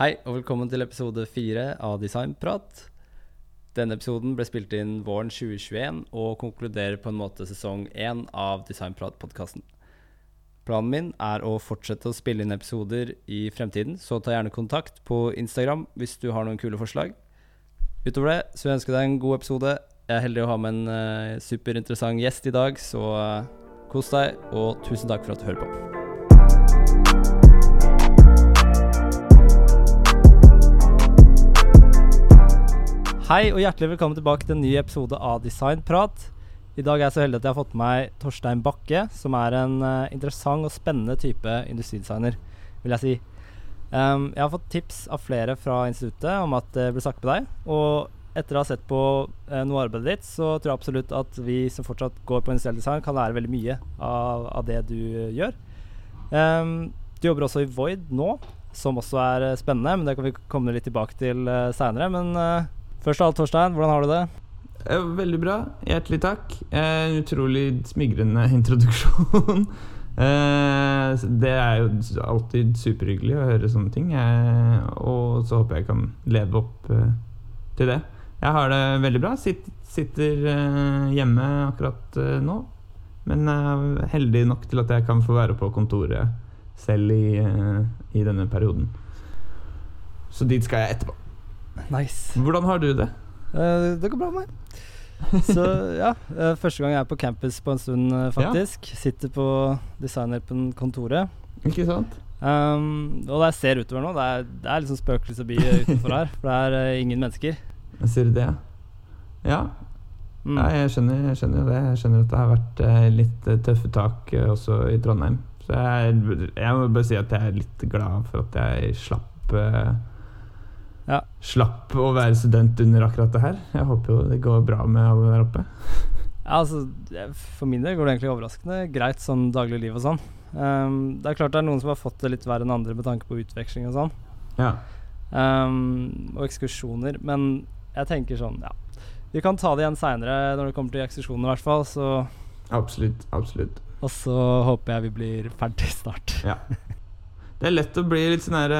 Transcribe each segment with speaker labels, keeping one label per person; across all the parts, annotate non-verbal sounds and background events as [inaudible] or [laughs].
Speaker 1: Hei, og velkommen til episode fire av Designprat. Denne episoden ble spilt inn våren 2021 og konkluderer på en måte sesong én av Designprat-podkasten. Planen min er å fortsette å spille inn episoder i fremtiden, så ta gjerne kontakt på Instagram hvis du har noen kule forslag. Utover det så vil jeg ønske deg en god episode. Jeg er heldig å ha med en uh, superinteressant gjest i dag, så uh, kos deg, og tusen takk for at du hører på. Hei og hjertelig velkommen tilbake til en ny episode av Designprat. I dag er jeg så heldig at jeg har fått med meg Torstein Bakke, som er en uh, interessant og spennende type industridesigner, vil jeg si. Um, jeg har fått tips av flere fra instituttet om at det blir snakket med deg. Og etter å ha sett på uh, noe av arbeidet ditt, så tror jeg absolutt at vi som fortsatt går på industriell design, kan lære veldig mye av, av det du uh, gjør. Um, du jobber også i Void nå, som også er spennende, men det kan vi komme litt tilbake til uh, seinere. Men Først av alt, Torstein, hvordan har du det?
Speaker 2: Veldig bra. Hjertelig takk. En utrolig smigrende [laughs] introduksjon. det er jo alltid superhyggelig å høre sånne ting. og så håper jeg kan leve opp til det. Jeg har det veldig bra. sitter hjemme akkurat nå. Men er heldig nok til at jeg kan få være på kontoret selv i, i denne perioden. Så dit skal jeg etterpå.
Speaker 1: Nice.
Speaker 2: Hvordan har du det?
Speaker 1: Uh, det går bra med meg. Så ja, uh, første gang jeg er på campus på en stund, uh, faktisk. Ja. Sitter på designerkontoret.
Speaker 2: Ikke sant?
Speaker 1: Um, og da jeg ser utover nå, det er, det er liksom spøkelsesby utenfor her. For det er ingen mennesker.
Speaker 2: Sier du det, ja. Mm. ja jeg, skjønner, jeg skjønner det. Jeg skjønner at det har vært litt tøffe tak også i Trondheim. Så jeg, jeg, må bare si at jeg er litt glad for at jeg slapp ja. slapp å være student under akkurat det her. Jeg håper jo det går bra med alle der oppe.
Speaker 1: Ja, altså, for min del går det egentlig overraskende greit sånn dagligliv og sånn. Um, det er klart det er noen som har fått det litt verre enn andre med tanke på utveksling og sånn.
Speaker 2: Ja.
Speaker 1: Um, og ekskursjoner. Men jeg tenker sånn, ja Vi kan ta det igjen seinere når det kommer til ekskursjoner, i hvert fall. Så
Speaker 2: Absolutt. Absolutt.
Speaker 1: Og så håper jeg vi blir ferdig snart.
Speaker 2: Ja. [laughs] Det er lett å bli litt sånn her,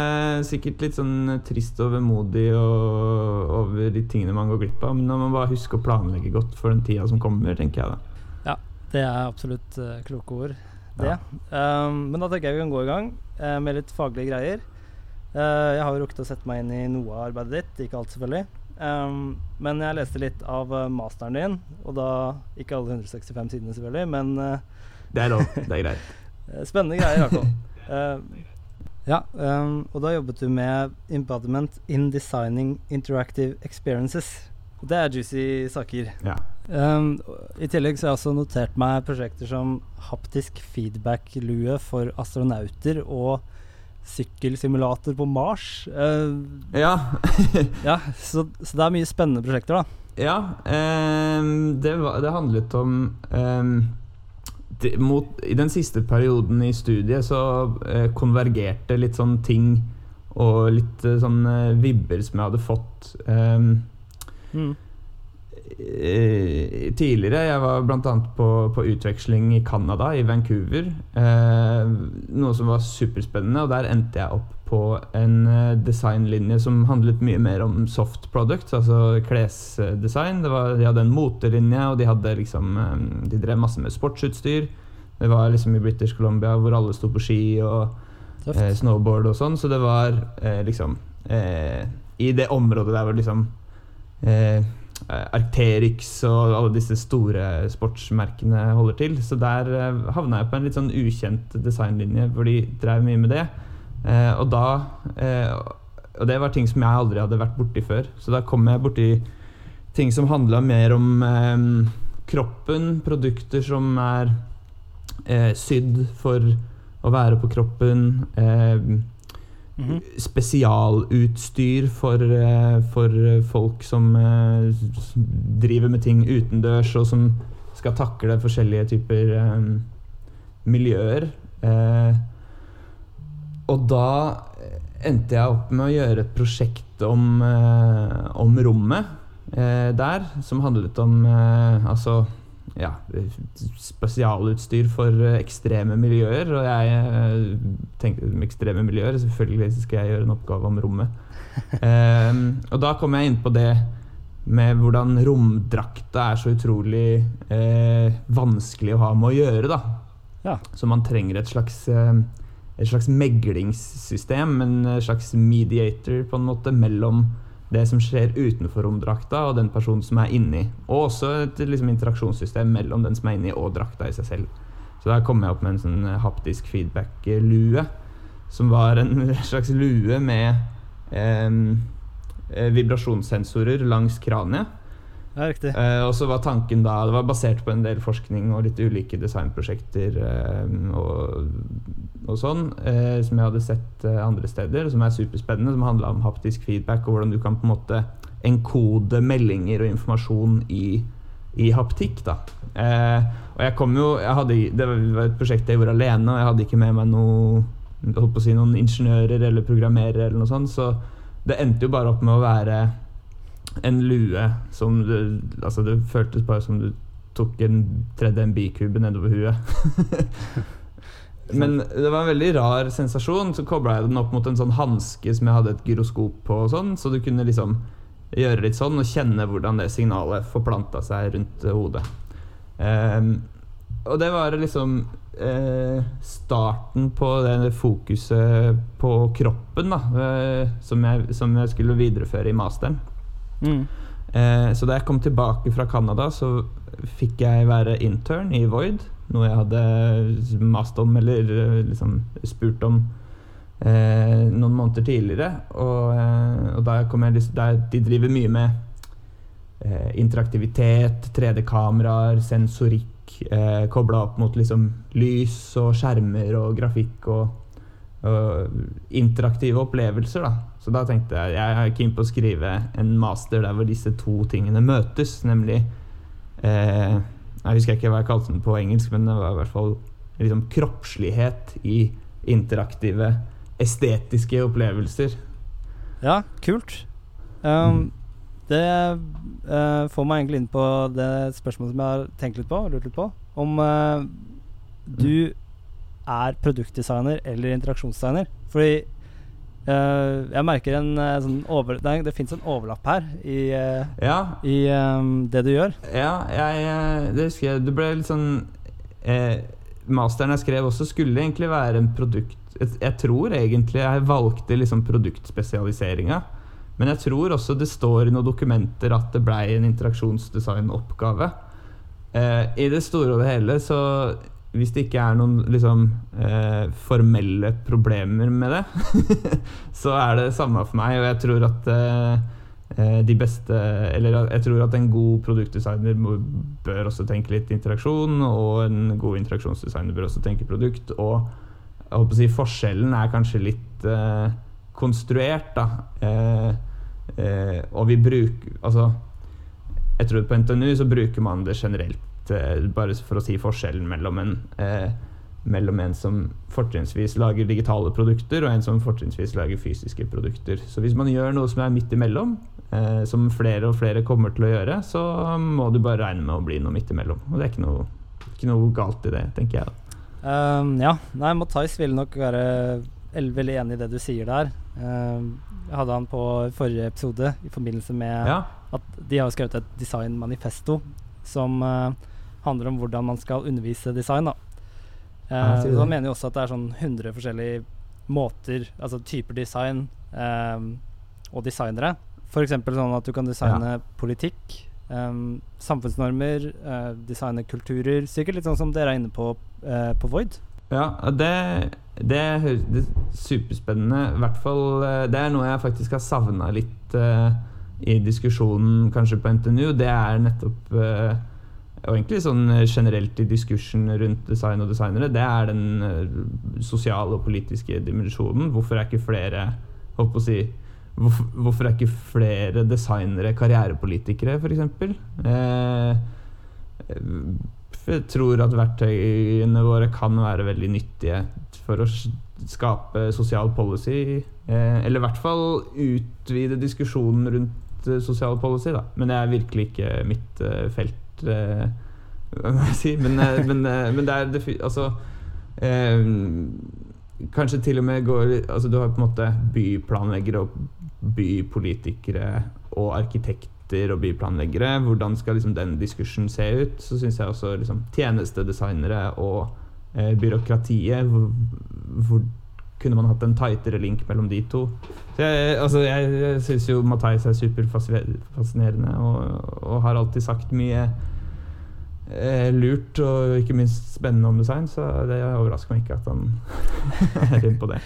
Speaker 2: sikkert litt sånn trist og vemodig og, over de tingene man går glipp av. Men når man bare husker å planlegge godt for den tida som kommer, tenker jeg da.
Speaker 1: Ja, det er absolutt uh, kloke ord, det. Ja. Um, men da tenker jeg vi kan gå i gang uh, med litt faglige greier. Uh, jeg har jo rukket å sette meg inn i noe av arbeidet ditt, ikke alt selvfølgelig. Um, men jeg leste litt av masteren din, og da ikke alle 165 sidene selvfølgelig, men
Speaker 2: Det er lov. Det er greit. [laughs]
Speaker 1: spennende greier i hvert fall. [laughs] Ja, um, og da jobbet du med embodiment in designing interactive experiences. Det er juicy saker.
Speaker 2: Ja.
Speaker 1: Um, I tillegg så har jeg også notert meg prosjekter som haptisk feedback-lue for astronauter og sykkelsimulator på Mars. Uh,
Speaker 2: ja. [laughs]
Speaker 1: ja så, så, det er mye spennende prosjekter, da.
Speaker 2: Ja. Um, det, var, det, handlet om mot, I den siste perioden i studiet så eh, konvergerte litt sånn ting og litt eh, sånn eh, vibber som jeg hadde fått ehm, mm. Tidligere. Jeg var bl.a. På, på utveksling i Canada, i Vancouver. Noe som var superspennende, og der endte jeg opp på en eh, designlinje som handlet mye mer om soft products, altså klesdesign. Var, de hadde en motelinje, og de, liksom, de drev masse med sportsutstyr. Det var liksom i British Columbia hvor alle sto på ski og eh, snowboard og sånn, så det var eh, liksom eh, I det området der hvor liksom eh, Arcterix og alle disse store sportsmerkene holder til. Så der eh, havna jeg på en litt sånn ukjent designlinje hvor de drev mye med det. Eh, og da Og det var ting som jeg aldri hadde vært borti før. Så da kom jeg borti ting som handla mer om kroppen, produkter som er eh, sydd for å være på kroppen. Eh, mm -hmm. Spesialutstyr for, eh, for, folk som eh, driver med ting utendørs, og som skal takle forskjellige typer eh, miljøer. Eh, og da endte jeg opp med å gjøre et prosjekt om, om rommet der, som handlet om altså ja, spesialutstyr for eh, ekstreme miljøer. Og jeg eh, tenkte om ekstreme miljøer, selvfølgelig skal jeg gjøre en oppgave om rommet. [laughs] Eh, og da kom jeg inn på det med hvordan romdrakta er så utrolig eh, vanskelig å ha med å gjøre. da.
Speaker 1: Ja.
Speaker 2: Så man trenger et slags, eh, et slags meglingssystem, en slags mediator på en måte mellom det som skjer utenfor romdrakta, og den personen som er inni. Og også et liksom, interaksjonssystem mellom den som er inni, og drakta i seg selv. Så da kom jeg opp med en sånn haptisk feedback-lue, som var en [laughs] slags lue med eh, Eh, vibrasjonssensorer langs kraniet.
Speaker 1: Ja, riktig.
Speaker 2: Eh, og så var tanken da Det var basert på en del forskning og litt ulike designprosjekter eh, og, og, sånn, eh, som jeg hadde sett eh, andre steder, som er superspennende, som handla om haptisk feedback og hvordan du kan på en måte enkode meldinger og informasjon i, i haptikk. da eh, Og jeg kom jo jeg hadde, Det var et prosjekt jeg gjorde alene, og jeg hadde ikke med meg noe, si, noen ingeniører eller programmerere eller noe sånt. så det endte jo bare opp med å være en lue som det, Altså, det føltes bare som du tok en tredje MB-kube nedover huet. [laughs] Men det var en veldig rar sensasjon. Så kobla jeg den opp mot en sånn hanske som jeg hadde et gyroskop på, sånn, så du kunne liksom gjøre litt sånn og kjenne hvordan det signalet forplanta seg rundt hodet. Um, og det var liksom eh, starten på det fokuset på kroppen da, eh, som, jeg, som, jeg, skulle videreføre i masteren. Mm. Eh, så da jeg kom tilbake fra Canada, så fikk jeg være intern i Void. Noe jeg hadde mast om eller eh, liksom spurt om eh, noen måneder tidligere. Og, eh, og da kom jeg, der, de driver mye med interaktivitet, 3D-kameraer, sensorikk eh, kobla opp mot liksom lys og skjermer og grafikk og, og, interaktive opplevelser. da. Så da tenkte jeg jeg er keen på å skrive en master der hvor disse to tingene møtes, nemlig eh, Jeg husker ikke hva jeg kalte den på engelsk, men det var i hvert fall liksom kroppslighet i interaktive, estetiske opplevelser.
Speaker 1: Ja, kult. Um, det uh, får meg egentlig inn på det spørsmålet som jeg har tenkt litt på, lurt litt på. Om uh, du er produktdesigner eller interaksjonsdesigner. Fordi uh, jeg merker en sånn over... Det, det fins en overlapp her i, ja. i um, det du gjør.
Speaker 2: Ja, jeg, det husker jeg. Det ble litt sånn Masteren jeg skrev også, skulle egentlig være en produkt... Jeg tror egentlig jeg valgte liksom produktspesialiseringa. Men jeg tror også det står i noen dokumenter at det blei en interaksjonsdesignoppgave. Eh, I det store og det hele, så hvis det ikke er noen liksom, eh, formelle problemer med det, [laughs] så er det samme for meg. Og jeg tror at eh, eh de beste Eller jeg tror at en god produktdesigner bør også tenke litt interaksjon, og en god interaksjonsdesigner bør også tenke produkt. Og jeg håper å si forskjellen er kanskje litt eh, konstruert, da. Eh, Eh, og vi bruker Altså, jeg tror på NTNU så bruker man det generelt eh, bare for å si forskjellen mellom en eh, mellom en som fortrinnsvis lager digitale produkter, og en som fortrinnsvis lager fysiske produkter. Så hvis man gjør noe som er midt imellom, eh, som flere og flere kommer til å gjøre, så må du bare regne med å bli noe midt imellom. Og det er ikke noe, ikke noe galt i det, tenker jeg.
Speaker 1: Um, ja. Nei, Mathais vil nok være veldig enig i det du sier der. Um, jeg hadde han på forrige episode i forbindelse med ja. at de har skrevet et designmanifesto som uh, handler om hvordan man skal undervise design. Da. Eh, ja, så han mener jo også at det er sånn 100 forskjellige måter, altså typer design eh, og designere. F.eks. sånn at du kan designe ja. politikk, eh, samfunnsnormer, designe kulturer. Sikkert litt sånn som dere er inne på uh, på Void.
Speaker 2: Ja, det det høres superspennende. I hvert fall eh, Det er noe jeg faktisk har savna litt uh, i diskusjonen kanskje på NTNU. Det er nettopp og egentlig sånn generelt i diskursen rundt design og designere, det er den uh, sosiale og politiske dimensjonen. Hvorfor er ikke flere holdt på å si, hvorfor, hvorfor er ikke flere designere karrierepolitikere, f.eks.? Eh, jeg tror at verktøyene våre kan være veldig nyttige for å skape sosial policy. Eh, eller i hvert fall utvide diskusjonen rundt eh, sosial policy, da. Men det er virkelig ikke mitt eh, felt. [laughs] hva må jeg si? Men, eh, men, eh, men det er Altså Kanskje til og med går Altså Du har på en måte byplanleggere og bypolitikere og arkitekter og byplanleggere. Hvordan skal liksom den diskursen se ut? Så syns jeg også liksom tjenestedesignere og eh, byråkratiet hvor, hvor kunne man hatt en tightere link mellom de to? Så jeg, altså jeg, jeg syns jo Matheis er superfascinerende og, og har alltid sagt mye eh, lurt og ikke minst spennende om design, så det overrasker meg ikke at han [laughs] er inne på det.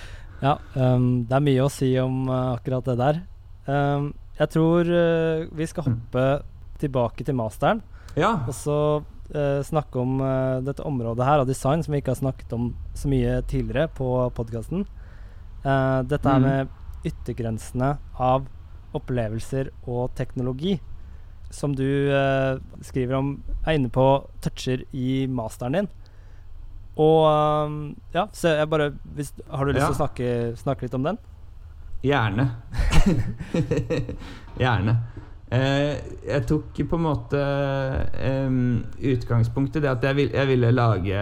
Speaker 1: Ja, um, det er mye å si om uh, akkurat det der. Um, jeg tror uh, vi skal
Speaker 2: Mm.
Speaker 1: hoppe tilbake til masteren,
Speaker 2: Ja.
Speaker 1: og så snakke om eh, dette området her av design som vi ikke har snakket om så mye tidligere på podkasten. dette
Speaker 2: mm.
Speaker 1: er med yttergrensene av opplevelser og teknologi, som du eh, skriver om, er inne på toucher i masteren din. Og ja, så jeg bare hvis, Har du lyst
Speaker 2: Ja.
Speaker 1: til å snakke, snakke litt om den?
Speaker 2: Gjerne. [laughs] [laughs] Gjerne. Eh, jeg tok på en måte utgangspunkt i det at jeg, vil, jeg ville lage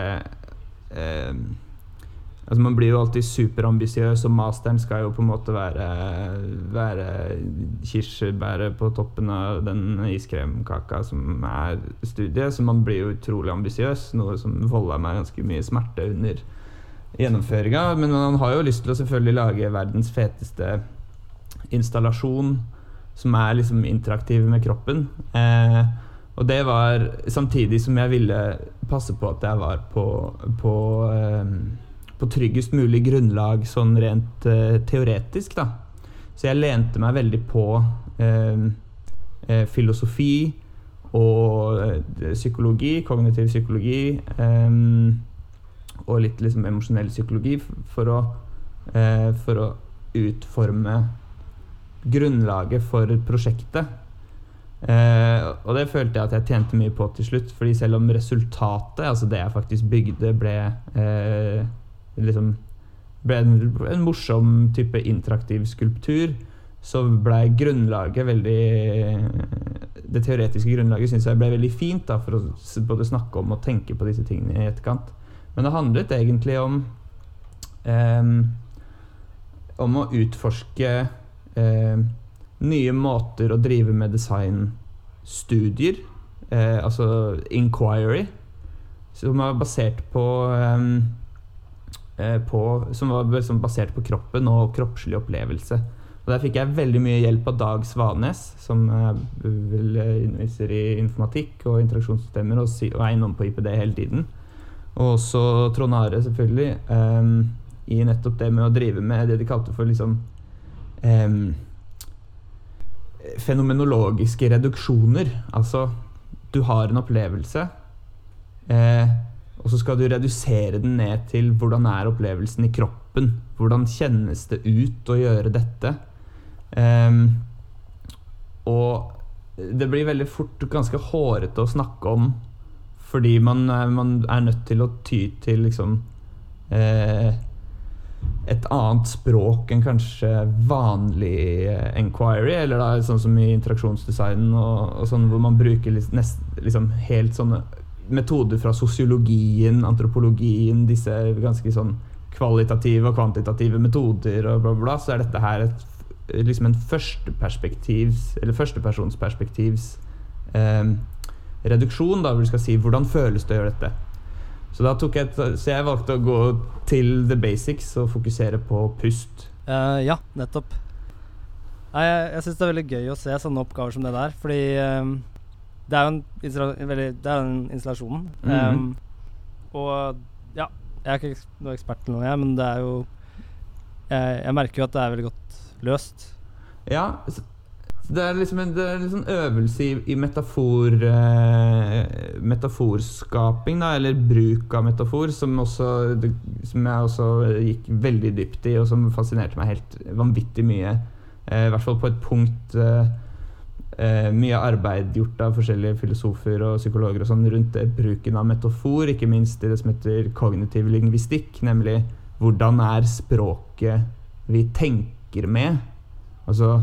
Speaker 2: Altså Man blir jo alltid superambisiøs, og masteren skal jo på en måte være, være kirsebæret på toppen av den iskremkaka som er studiet. Så man blir jo utrolig ambisiøs, noe som volda meg ganske mye smerte under gjennomføringa. Men man har jo lyst til å selvfølgelig lage verdens feteste installasjon som er liksom interaktive med kroppen. Eh, og det var samtidig som jeg ville passe på at jeg var på, på, eh, på tryggest mulig grunnlag sånn rent eh, teoretisk, da. Så jeg lente meg veldig på eh, eh, filosofi og eh, psykologi, kognitiv psykologi. og litt liksom emosjonell psykologi for å, for å utforme grunnlaget for prosjektet. Eh, og det følte jeg at jeg tjente mye på til slutt, fordi selv om resultatet, altså det jeg faktisk bygde, ble eh, liksom ble en, en morsom type interaktiv skulptur, så ble grunnlaget veldig Det teoretiske grunnlaget syns jeg ble veldig fint da, for å både snakke om og tenke på disse tingene i etterkant. Men det handlet egentlig om eh, Om å utforske em, nye måter å drive med designstudier, eh, altså inquiry, som var basert på eh, på, som var liksom basert på kroppen og kroppslig opplevelse. Og Der fikk jeg veldig mye hjelp av Dag Svanes, som eh, vel underviser i informatikk og interaksjonssystemer og, og er innom på IPD hele tiden. Og også Trond Are, selvfølgelig, um, i nettopp det med å drive med det de kalte for liksom em, fenomenologiske reduksjoner. Altså, du har en opplevelse, eh, og så skal du redusere den ned til hvordan er opplevelsen i kroppen. Hvordan kjennes det ut å gjøre dette? Eh, og det blir veldig fort ganske hårete å snakke om, fordi man, er- man er nødt til å ty til liksom eh, et annet språk enn kanskje vanlig inquiry enquiry, eller da sånn som i interaksjonsdesignen, og, og sånn hvor man bruker nest, liksom helt sånne metoder fra sosiologien, antropologien, disse ganske sånn kvalitative og kvantitative metoder og bla, bla, bla, så er dette her et, liksom en førsteperspektivs, eller førstepersonsperspektivs eh, reduksjon, da, hvor du skal si hvordan føles det å gjøre dette. Så, jeg et, så jeg valgte å gå til the basics og fokusere på pust.
Speaker 1: Uh, ja, nettopp. Nei, jeg jeg syns det er veldig gøy å se sånne oppgaver som det der, fordi um, det er jo en, veldig, det er en installasjon.
Speaker 2: mm
Speaker 1: -hmm. og ja, jeg er ikke eks- noe ekspert eller noe, jeg, men det er jo jeg, jeg merker jo at det er veldig godt løst.
Speaker 2: Ja, det er liksom en, er sånn øvelse i, i metafor eh, metaforskaping, da, eller bruk av metafor, som, også, som jeg også gikk veldig dypt i, og som fascinerte meg helt vanvittig mye. Eh, I hvert fall på et punkt eh, eh, Mye arbeid gjort av forskjellige filosofer og psykologer og sånn rundt det, bruken av metafor, ikke minst i det som heter kognitiv lingvistikk, nemlig hvordan er språket vi tenker med? Altså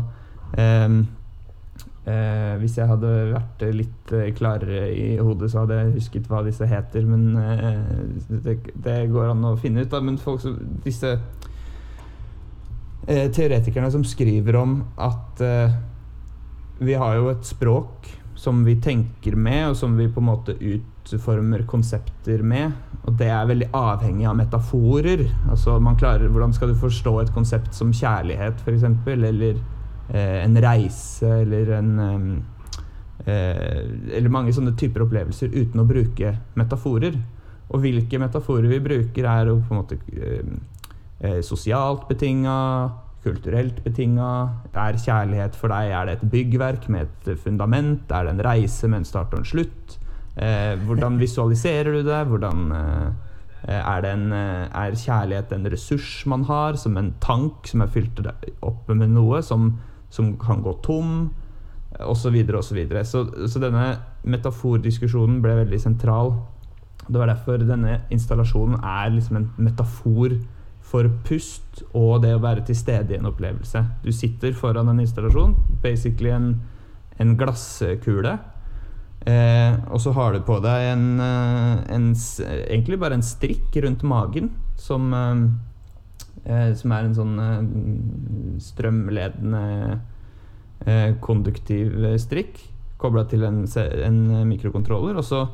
Speaker 2: Eh, hvis jeg hadde vært litt eh, klarere i hodet, så hadde jeg husket hva disse heter. Men eh, det, det, går an å finne ut. Da. Men folk som, disse eh, teoretikerne som skriver om at eh, vi har jo et språk som vi tenker med, og som vi på en måte utformer konsepter med. Og det er veldig avhengig av metaforer. Altså man klarer, Hvordan skal du forstå et konsept som kjærlighet, f.eks., eller en reise eller en eh, Eller mange sånne typer opplevelser uten å bruke metaforer. Og hvilke metaforer vi bruker, er jo på en måte eh, sosialt betinga, kulturelt betinga. Er kjærlighet for deg er det et byggverk med et fundament? Er det en reise med en start og en slutt? Eh, hvordan visualiserer du det? Hvordan eh, er, det en, er, kjærlighet en ressurs man har, som en tank som er fylt opp med noe? som som kan gå tom, osv. osv. Så, videre, så, så denne metafordiskusjonen ble veldig sentral. Det var derfor denne installasjonen er liksom en metafor for pust og det å være til stede i en opplevelse. Du sitter foran en installasjon, basically en, en glasskule. Eh, og så har du på deg en, eh, en, egentlig bare en strikk rundt magen som eh, som er en sånn eh, strømledende eh, konduktiv strikk kobla til en, en, mikrokontroller. Og så,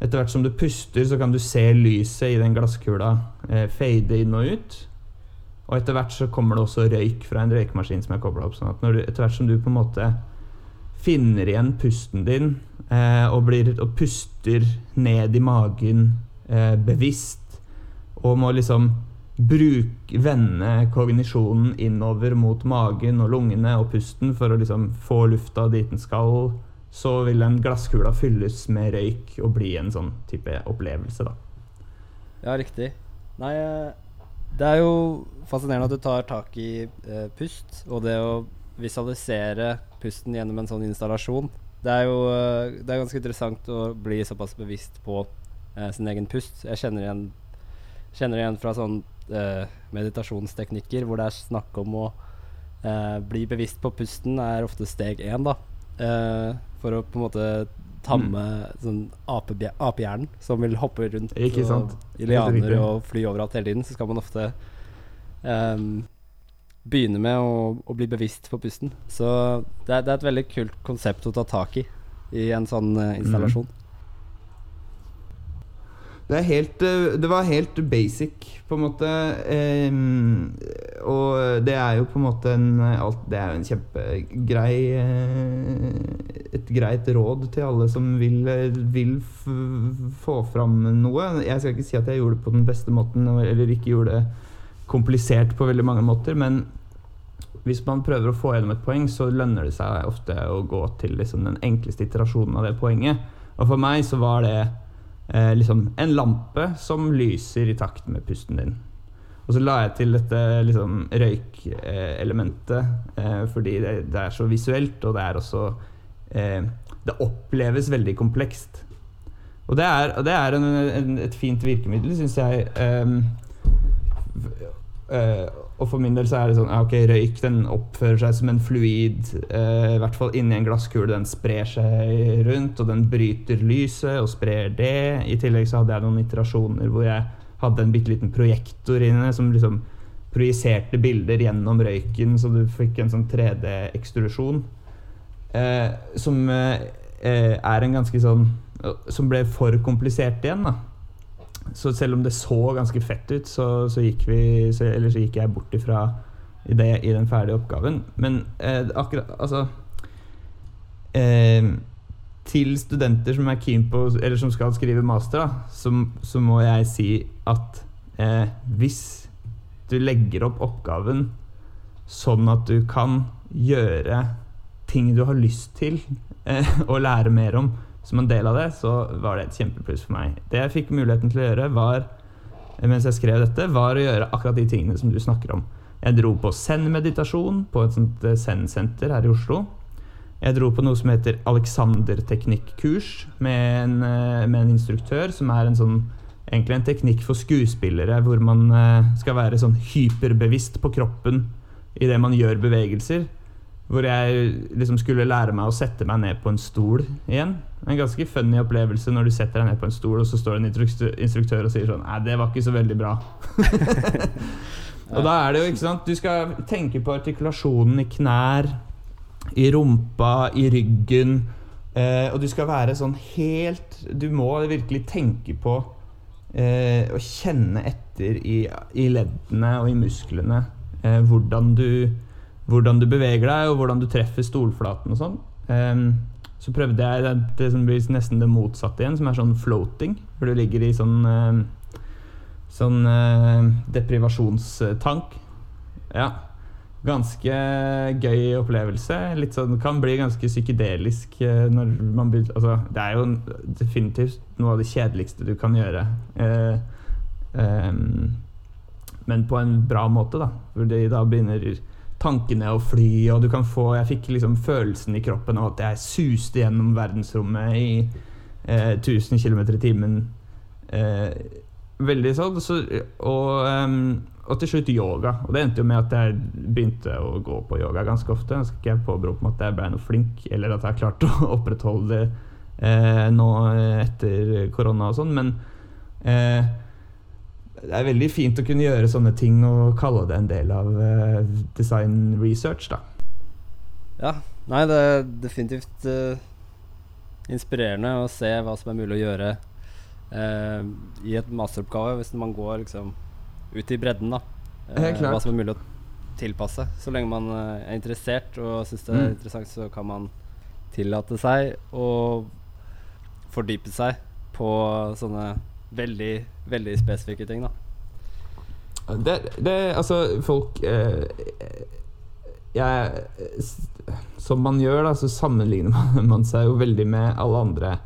Speaker 2: etter hvert som du puster, så kan du se lyset i den glasskula eh, fade inn og ut. Og etter hvert så kommer det også røyk fra en røykmaskin som er kobla opp. sånn at du, etter hvert som du på en måte finner igjen pusten din eh, og, blir, og, puster ned i magen eh, bevisst, og må liksom bruk, vende kognisjonen innover mot magen og lungene og pusten for å liksom få lufta dit den skal, så vil den glasskula fylles med røyk og bli en sånn type opplevelse, da.
Speaker 1: Ja, riktig. Nei, eh, det er jo fascinerende at du tar tak i eh, pust, og det å visualisere pusten gjennom en sånn installasjon. Det er jo eh, det er ganske interessant å bli såpass bevisst på eh, sin egen pust. Jeg kjenner igjen, kjenner igjen fra sånn meditasjonsteknikker hvor det er snakk om å eh, bli bevisst på pusten, er ofte steg én, da. Eh, for å på en måte tamme mm. sånn apehjernen som vil hoppe rundt
Speaker 2: og,
Speaker 1: i lianer og fly overalt hele tiden, så skal man ofte um, begynne med å, å, bli bevisst på pusten. Så det er, det er, et veldig kult konsept å ta tak i i en sånn uh, installasjon. Mm.
Speaker 2: Det, helt, eh, det, var helt basic, på en måte. Um, og det er jo på en måte en alt, Det er jo en kjempegrei eh, Et greit råd til alle som vil, vil få fram noe. Jeg skal ikke si at jeg gjorde det på den beste måten, eller ikke gjorde det komplisert på veldig mange måter, men hvis man prøver å få gjennom et poeng, så lønner det seg ofte å gå til liksom den enkleste iterasjonen av det poenget. Og for meg så var det eh, liksom en lampe som lyser i takt med pusten din. Og så la jeg til dette liksom, røykelementet, eh, fordi det, det, er så visuelt, og det er også eh, Det oppleves veldig komplekst. Og det er, det er en, en, et fint virkemiddel, syns jeg. Uh, og for min del så er det sånn ok, Røyk den oppfører seg som en fluid, eh, i hvert fall inni en glasskule. Den sprer seg rundt, og den bryter lyset og sprer det. I tillegg så hadde jeg noen iterasjoner hvor jeg hadde en bitte liten projektor inne som liksom projiserte bilder gjennom røyken, så du fikk en sånn 3D-ekstrusjon. Eh, som eh, er en ganske sånn Som ble for komplisert igjen, da. Så selv om det så ganske fett ut, så, så gikk vi så, så gikk jeg bort ifra det, i den ferdige oppgaven. Men eh, akkurat Altså eh, Til studenter som er keen på Eller som skal skrive master, da, så, så må jeg si at eh, hvis du legger opp oppgaven sånn at du kan gjøre ting du har lyst til [laughs] å eh, lære mer om, som en del av det, så var det et kjempepluss for meg. Det jeg fikk muligheten til å gjøre, var mens jeg skrev dette, var å gjøre akkurat de tingene som du snakker om. Jeg dro på Zen-meditasjon på et sånt eh, Zen-senter her i Oslo. Jeg dro på noe som heter Alexander-teknikk-kurs med, eh, med en instruktør som er en sånn egentlig en teknikk for skuespillere hvor man eh, skal være sånn hyperbevisst på kroppen idet man gjør bevegelser. Hvor jeg liksom skulle lære meg å sette meg ned på en stol igjen. En ganske funny opplevelse når du setter deg ned på en stol, og så står en instruktør, og sier sånn Nei, det var ikke så veldig bra. [laughs] og da er det jo, ikke sant Du skal tenke på artikulasjonen i knær, i rumpa, i ryggen. Eh, og du skal være sånn helt Du må virkelig tenke på eh, å kjenne etter i, i, leddene og i musklene eh, hvordan, du, hvordan, du, beveger deg, og hvordan du treffer stolflaten og sånn. Um, så prøvde jeg det, det, som blir nesten det motsatte igjen, som er sånn floating. Hvor du ligger i sånn uh, Sånn uh, deprivasjonstank. Ja. Ganske gøy opplevelse. Litt sånn, kan bli ganske psykedelisk uh, når man blir Altså, det er jo definitivt noe av det kjedeligste du kan gjøre. Um, men på en bra måte, da. Hvor de da begynner tankene å fly, og du kan få Jeg fikk liksom følelsen i kroppen av at jeg suste gjennom verdensrommet i eh, 1000 km i timen. Eh, veldig sånn. Så, og, um, og, til slutt yoga. Og det endte jo med at jeg begynte å gå på yoga ganske ofte. Jeg skal ikke påberope meg at jeg ble noe flink, eller at jeg klarte å [laughs] opprettholde det eh, nå etter korona og sånn, men eh, det er veldig fint å kunne gjøre sånne ting og kalle det en del av uh, design research, da.
Speaker 1: Ja. Nei, det er definitivt uh, inspirerende å se hva som er mulig å gjøre uh, i et masteroppgave, hvis man går liksom ut i bredden, da. hva som er mulig å tilpasse. Så lenge man er interessert og syns det er mm. interessant, så kan man tillate seg å fordype seg på sånne veldig, veldig spesifikke ting, da.
Speaker 2: Det, det Altså, folk eh, Jeg Som man gjør, da, så sammenligner [laughs] man seg jo veldig med alle andre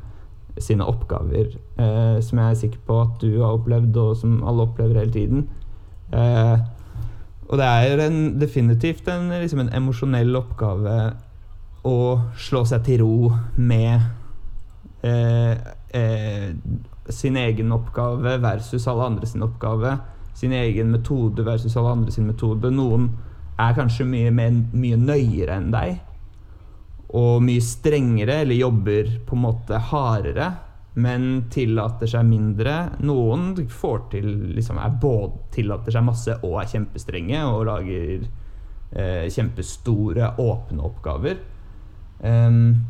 Speaker 2: sine oppgaver, eh, som jeg er sikker på at du har opplevd, og som alle opplever hele tiden. Eh, og det er en, definitivt en, liksom en emosjonell oppgave å slå seg til ro med eh, eh, sin egen oppgave versus alle andre sin oppgave. Sin egen metode versus alle andre sin metode. Noen er kanskje mye, mye nøyere enn deg. Og mye strengere, eller jobber på en måte hardere, men tillater seg mindre. Noen får til liksom er både tillater seg masse og er kjempestrenge og lager eh, kjempestore, åpne oppgaver. Um,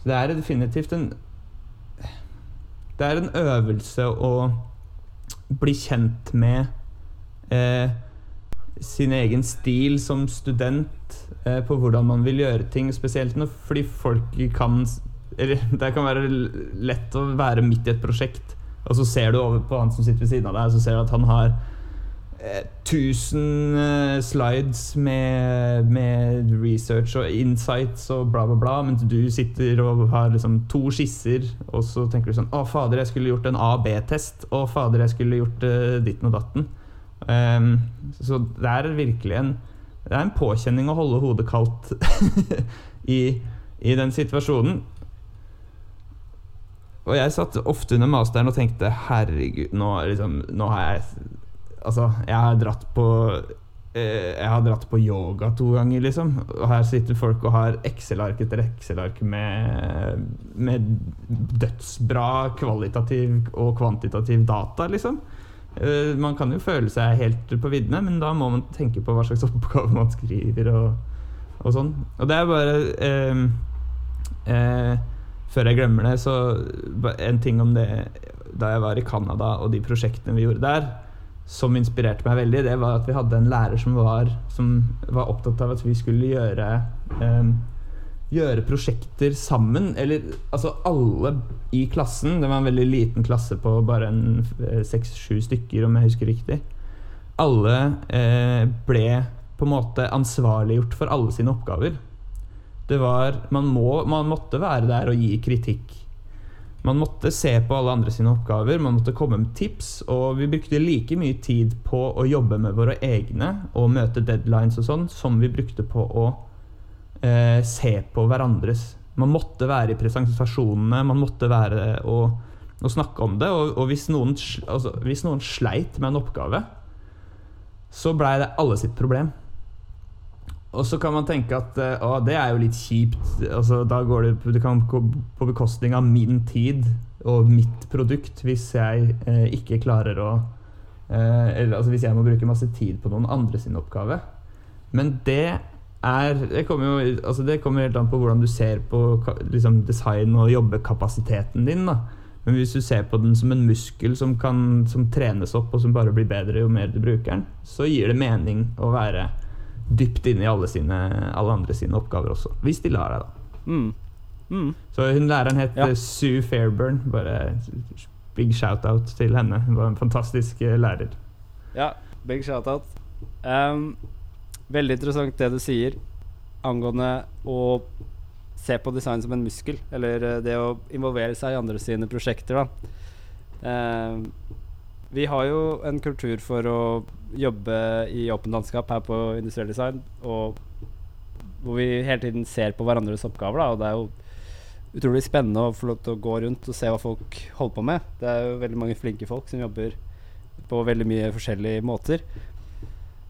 Speaker 2: så det er definitivt en det er en øvelse å bli kjent med eh, sin egen stil som student eh, på hvordan man vil gjøre ting. Spesielt når, fordi folk kan eller, [laughs] Det kan være lett å være midt i et prosjekt, og så ser du over på han som sitter ved siden av deg, og så ser du at han har 1000 eh, eh, slides med, med, research og insights og bla, bla, bla, mens du sitter og har liksom to skisser, og så tenker du sånn Å, fader, jeg skulle gjort en A-B-test. Å, fader, jeg skulle gjort uh, ditten og datten. Um, så det er virkelig en Det er en påkjenning å holde hodet kaldt [laughs] i, i den situasjonen. Og jeg satt ofte under masteren og tenkte herregud, nå, liksom, nå har jeg Altså, jeg har dratt på eh, jeg har dratt på yoga to ganger, liksom. Og her sitter folk og har Excel-ark etter Excel-ark med, med dødsbra kvalitativ og kvantitativ data, liksom. Eh, man kan jo føle seg helt på viddene, men da må man tenke på hva slags [laughs] oppgave man skriver. og, og sånn. Og det er bare eh, eh, Før jeg glemmer det, så en ting om det da jeg var i Canada og de prosjektene vi gjorde der som inspirerte meg veldig, det var at vi hadde en lærer som var, som var opptatt av at vi skulle gjøre eh, Gjøre prosjekter sammen. Eller altså alle i klassen. Det var en veldig liten klasse på bare eh, seks-sju stykker, om jeg husker riktig. Alle eh, ble på en måte ansvarliggjort for alle sine oppgaver. Det var Man, må, man måtte være der og gi kritikk man måtte se på alle andre sine oppgaver, man måtte komme med tips. Og vi brukte like mye tid på å jobbe med våre egne og møte deadlines og sånn, som vi brukte på å eh, se på hverandres. Man måtte være i presentasjonene, man måtte være og, og snakke om det. Og, og hvis, noen, altså, hvis, noen, sleit med en oppgave, så blei det alle sitt problem. Og så kan man tenke at eh, å, det er jo litt kjipt. Altså, da går det, det kan gå på bekostning av min tid og mitt produkt hvis jeg eh, ikke klarer å eh, Eller altså hvis jeg må bruke masse tid på noen andre sin oppgave. Men det er Det kommer jo altså det kommer helt an på hvordan du ser på liksom, design og jobbekapasiteten din. da men hvis du ser på den som en muskel som, kan, som trenes opp, og som bare blir bedre jo mer du bruker den, så gir det mening å være dypt inne i alle, sine, alle andre sine oppgaver også. Hvis de lar deg, da.
Speaker 1: Mm. Mm.
Speaker 2: Så hun læreren het
Speaker 1: Ja.
Speaker 2: eh, Sue Fairburn. Bare big shout-out til henne. Hun var en fantastisk eh, lærer.
Speaker 1: Ja, big shout-out. Um, veldig interessant det du sier angående å se på design som en muskel, eller eh, det å involvere seg i andre sine prosjekter, da. Um, vi har jo en kultur for å jobbe i åpent landskap her på industriell design, og hvor vi hele tiden ser på hverandres oppgaver, da, og det er jo utrolig spennende å få lov til å gå rundt og se hva folk holder på med. Det er jo veldig mange flinke folk som jobber på veldig mye forskjellige måter.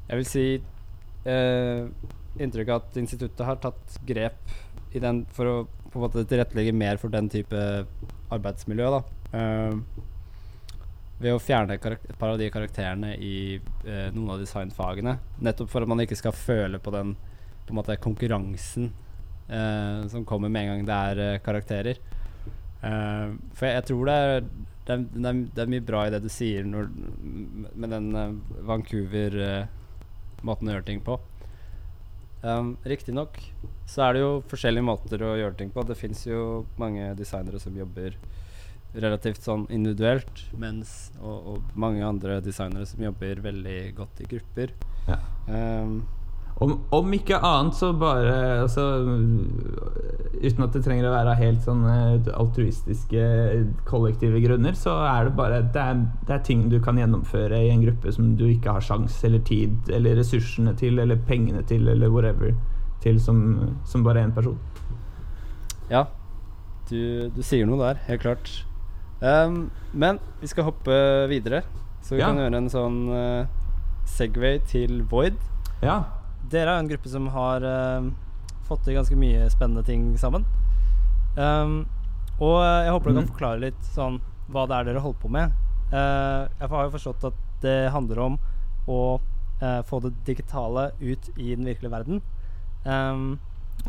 Speaker 1: Jeg vil si eh, inntrykk av at instituttet har tatt grep i den for å på en måte tilrettelegge mer for den type arbeidsmiljø. da. Eh, ved å fjerne et par av de karakterene i eh, noen av designfagene. Nettopp for at man ikke skal føle på den på måte konkurransen eh, som kommer med en gang det er eh, karakterer. Eh, for jeg, jeg tror det er, det, er, det, er, det er mye bra i det du sier når, med den uh, Vancouver-måten å gjøre ting på. Um, Riktignok så er det jo forskjellige måter å gjøre ting på. Det fins jo mange designere som jobber relativt sånn individuelt, mens og, og mange andre designere som jobber veldig godt i grupper.
Speaker 2: Ja.
Speaker 1: Um,
Speaker 2: Om, om ikke annet så bare altså, Uten at det trenger å være helt sånn eh, altruistiske kollektive grunner, så er det bare det er, det er ting du kan gjennomføre i en gruppe som du ikke har sjans eller tid eller ressursene til eller pengene til eller whatever til som, som bare én person.
Speaker 1: Ja, du, du sier noe der, helt klart. Um, men vi skal hoppe videre, så vi
Speaker 2: Ja.
Speaker 1: kan gjøre en sånn uh, Segway til Void.
Speaker 2: Ja.
Speaker 1: Dere er jo en gruppe som har uh, fått til ganske mye spennende ting sammen. Um, og jeg håper du kan
Speaker 2: Mhm.
Speaker 1: forklare litt sånn hva det er dere holder på med. Uh, jeg har jo forstått at det handler om å uh, få det digitale ut i den virkelige verden. Um,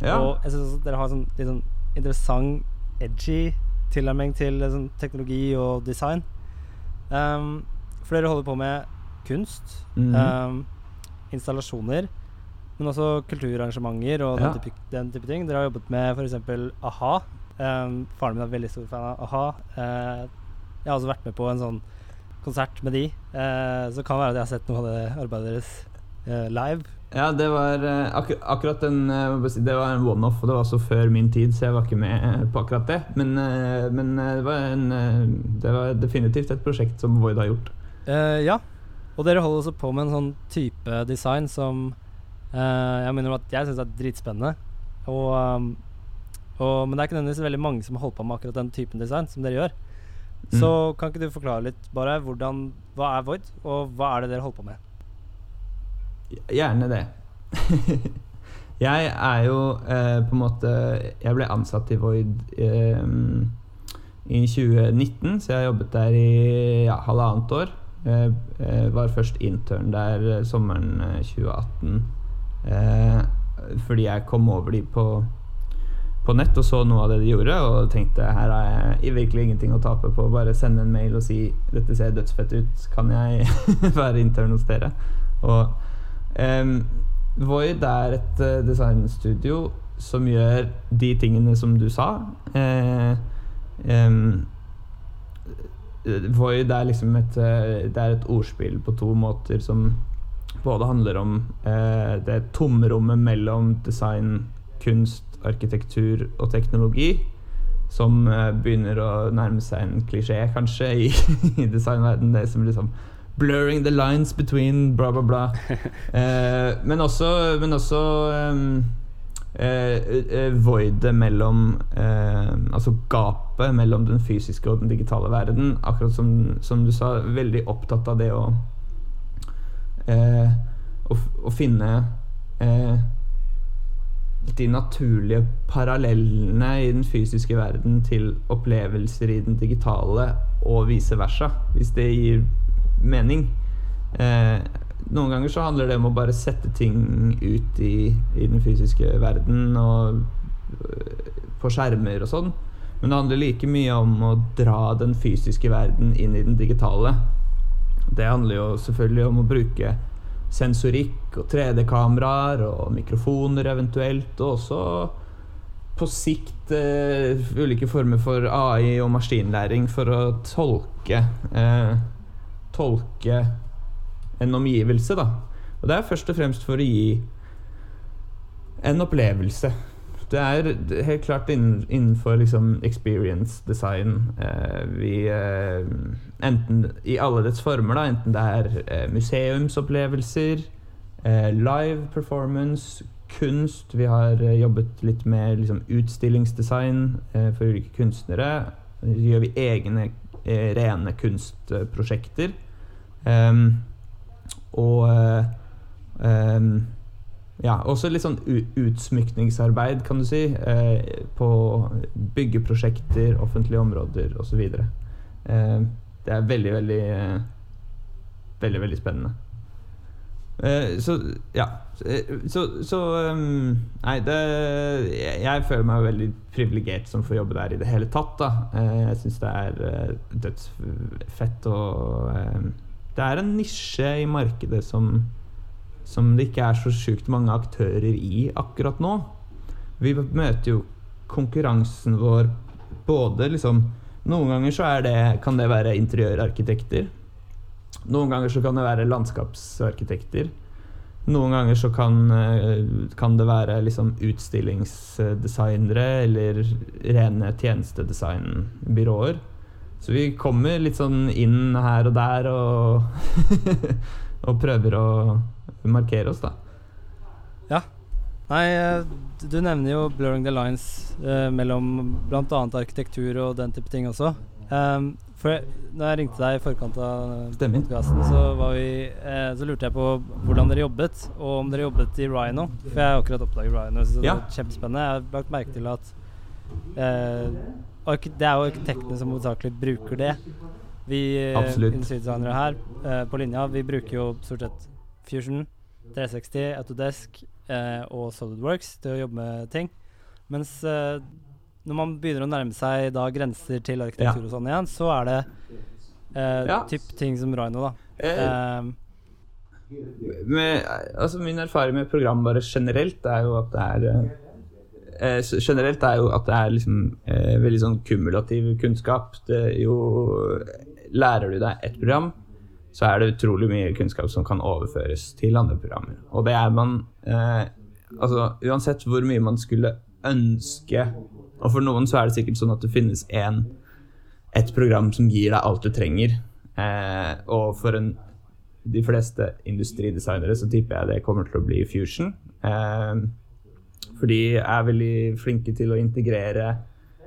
Speaker 2: ja.
Speaker 1: og jeg syns dere har sånn litt sånn interessant, edgy tilnærming til eh, sånn teknologi og design. Um, for dere holder på med kunst,
Speaker 2: Mhm.
Speaker 1: um, installasjoner, men også kulturarrangementer og
Speaker 2: Ja.
Speaker 1: den, type, den type ting. Dere har jobbet med f.eks. a-ha. Um, faren min er veldig stor fan av a-ha. Uh, jeg har også vært med på en sånn konsert med de, uh, så det være at jeg har sett noe av det arbeidet deres uh, live.
Speaker 2: Ja, det var eh, akkur akkurat den eh, Det var en one-off, og det var også før min tid, så jeg var ikke med eh, på akkurat det. Men, men det, var en, det var definitivt et prosjekt som Void har gjort.
Speaker 1: Uh, ja. Og dere holder også på med en sånn type design som uh, jeg mener at jeg syns er dritspennende. Og, um, og, men det er ikke nødvendigvis veldig mange som holdt på med akkurat den typen design som dere gjør. Så kan ikke du forklare litt bare hvordan, hva er Void, og hva er det dere holder på med?
Speaker 2: Gjerne det. [laughs] jeg er jo eh, på en måte Jeg ble ansatt i Void eh, i 2019, så jeg har jobbet der i ja, halvannet år. Eh, var først intern der eh, sommeren eh, 2018 eh, fordi jeg kom over de på på nett og så noe av det de gjorde, og tenkte her har jeg virkelig ingenting å tape på. Bare sende en mail og si dette ser dødsfett ut, kan jeg [laughs] være intern hos dere? Og um, Void er et uh, designstudio som gjør de tingene som du sa. Uh, um, Void er liksom et, eh, det er et ordspill på to måter som både handler om eh, det tomrommet mellom design, kunst, arkitektur og teknologi, som eh, begynner å nærme seg en klisjé, kanskje, i, [laughs] i designverdenen. Det som liksom Blurring the lines between bla, bla, bla. [laughs] Eh, men også, men også um, eh, voidet mellom eh, Altså gapet mellom den fysiske og den digitale verden. Akkurat som, som du sa, veldig opptatt av det å eh, å, å finne eh, de naturlige parallellene i den fysiske verden til opplevelser i den digitale, og vice versa, hvis det gir mening. Eh, noen ganger så handler det om å bare sette ting ut i, i den fysiske verden og øh, på skjermer og sånn. Men det handler like mye om å dra den fysiske verden inn i den digitale. Det handler jo selvfølgelig om å bruke sensorikk og 3D-kameraer og mikrofoner eventuelt, og også på sikt uh, ulike former for AI og maskinlæring for å tolke eh, Tolke en omgivelse, da. Og det er først og fremst for å gi en opplevelse. Det er helt klart innenfor liksom experience design eh, vi eh, Enten i alle dets former, da. Enten det er eh, museumsopplevelser, eh, live performance, kunst. Vi har jobbet litt med liksom, utstillingsdesign for ulike kunstnere. Så gjør vi egne rene kunstprosjekter. Um, og um, ja, også litt sånn utsmykningsarbeid, kan du si. Uh, på byggeprosjekter, offentlige områder osv. Uh, det er veldig, veldig uh, Veldig, veldig spennende. Eh, så ja. Så, så um, Nei, det jeg, føler meg veldig privilegert som får jobbe der i det hele tatt. da eh, Jeg syns det er dødsfett og Det er en nisje i markedet som som det ikke er så sjukt mange aktører i akkurat nå. Vi møter jo konkurransen vår både liksom Noen ganger så det, kan det være interiørarkitekter. Noen ganger så kan det være landskapsarkitekter. Noen ganger så kan, eh, kan det være liksom utstillingsdesignere eller rene tjenestedesignbyråer. Så vi kommer litt sånn inn her og der og, [laughs] og prøver å markere oss, da.
Speaker 1: Ja. Nei, eh, du nevner jo 'blurring the lines' eh, mellom bl.a. arkitektur og den type ting også. Um, for når jeg ringte deg i forkant av podkasten, så, eh, så, lurte jeg på hvordan dere jobbet, og om dere jobbet i Rhino. For jeg har akkurat oppdaget Rhino, så ja. det er kjempespennende. Jeg har lagt merke til at eh, det er jo arkitektene som hovedsakelig bruker det. Vi eh, industridesignere her eh, på linja, vi bruker jo stort sett Fusion, 360, Autodesk eh, og SolidWorks til å jobbe med ting. Mens eh, når man begynner å nærme seg da grenser til arkitektur ja. og sånn igjen, så er det eh, ja. typ ting som Rhino, da. Eh,
Speaker 2: ehm, med, altså min erfaring med programvare generelt er jo at det er eh, eh, Generelt er jo at det er liksom veldig sånn kumulativ kunnskap. Det jo Lærer du deg ett program, så er det utrolig mye kunnskap som kan overføres til andre programmer. Og det er man eh, Altså uansett hvor mye man skulle ønske Og for noen så er det sikkert sånn at det finnes en, et program som gir deg alt du trenger. Eh, og for en, de fleste industridesignere så tipper jeg det kommer til å bli Fusion. Eh, for de er veldig flinke til å integrere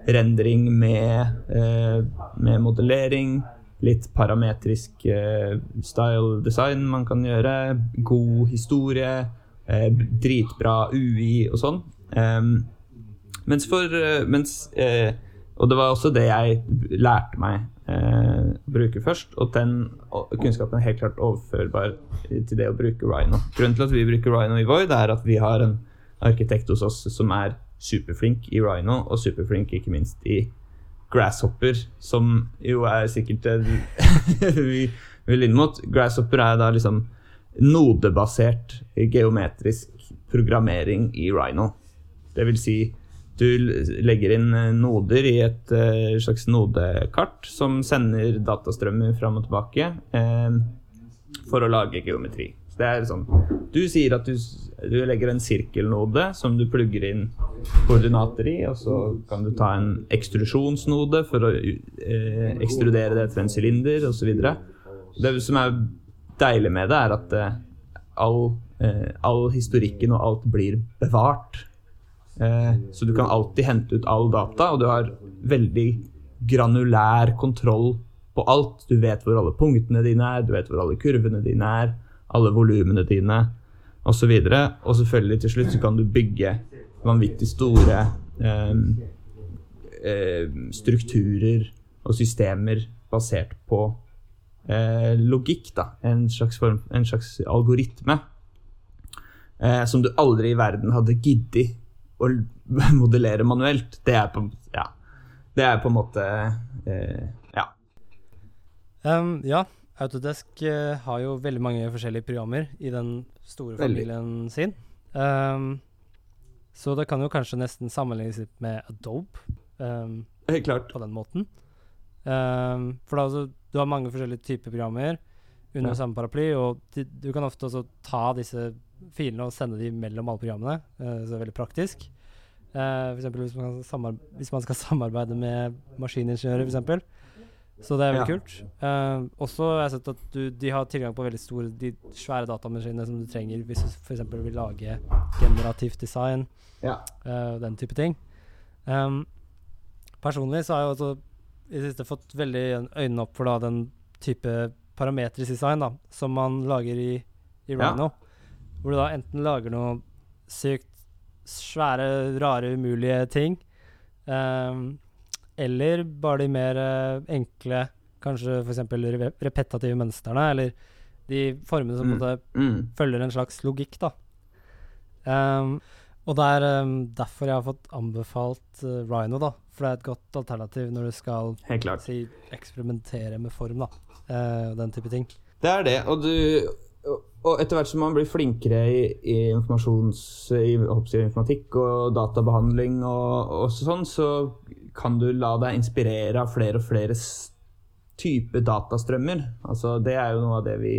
Speaker 2: rendring med, eh, med modellering litt parametrisk eh, style design man kan gjøre. God historie. Eh, dritbra UI og sånn. Um, mens for eh, mens, eh, Og det var også det jeg lærte meg eh, å bruke først. Og den kunnskapen er helt klart overførbar til det å bruke Rhino. Grunnen til at vi bruker Rhino i Void, er at vi har en arkitekt hos oss som er superflink i Rhino, og superflink ikke minst i Grasshopper, som jo er sikkert [laughs] vi vil inn mot. Grasshopper er da liksom nodebasert geometrisk programmering i Rhino. Det vil si du legger inn eh, noder i et uh, slags nodekart som sender datastrømmer fram og tilbake eh, for å lage geometri. Så det er sånn Du sier at du, du, legger en sirkelnode som du plugger inn koordinater i, og så kan du ta en ekstrusjonsnode for å eh, ekstrudere det til en sylinder osv. Det som er deilig med det, er at eh, all, eh, all, historikken og alt blir bevart. Eh, så du kan alltid hente ut all data, og du har veldig granulær kontroll på alt. Du vet hvor alle punktene dine er, du vet hvor alle kurvene dine er alle volumene dine osv. Og, så og selvfølgelig til slutt så kan du bygge vanvittig store eh, eh, strukturer og systemer basert på eh, logikk, da. En slags, form, en slags algoritme. Som du aldri i verden hadde giddet å [laughs] modellere manuelt. Det er på, ja, det er på en måte eh, Ja.
Speaker 1: Um, ja, Autodesk uh, har jo veldig mange forskjellige programmer i den store
Speaker 2: Veldig.
Speaker 1: familien sin. Um, så det kan jo kanskje nesten sammenlignes litt med Adobe um,
Speaker 2: Helt klart.
Speaker 1: på den måten. Um, for da, altså, du har mange forskjellige typer programmer under
Speaker 2: Ja.
Speaker 1: samme paraply, og de, du kan ofte også ta disse filene og sende de mellom alle programmene. Uh, så det er veldig praktisk. Uh, for hvis man, hvis man skal samarbeide med maskiningeniører, f.eks. Så det er veldig
Speaker 2: Ja.
Speaker 1: kult. Uh, også har jeg sett at du, de har tilgang på veldig store, de svære datamaskinene som du trenger hvis du f.eks. vil lage generativt design
Speaker 2: Ja.
Speaker 1: uh, den type ting. Um, personlig så har jeg også i det siste fått veldig øynene opp for da den type parametrisk design da, som man lager i, i
Speaker 2: Ja.
Speaker 1: Hvor du da enten lager noe sykt svære, rare, umulige ting, um, eller bare de mer uh, enkle, kanskje f.eks. Re repetative mønstrene, eller de formene som på en
Speaker 2: Mm.
Speaker 1: måte
Speaker 2: Mm.
Speaker 1: følger en slags logikk, da. Um, og det er um, derfor jeg har fått anbefalt uh, Rhino, da. For det er et godt alternativ når du skal si, eksperimentere med form, da. Uh, den type ting.
Speaker 2: Det er det. Og, du, og- etter hvert som man blir flinkere i, i. I, informatikk og databehandling og, og sånn, så kan du la deg inspirere av flere og flere typer type datastrømmer. Altså, det er jo noe av det vi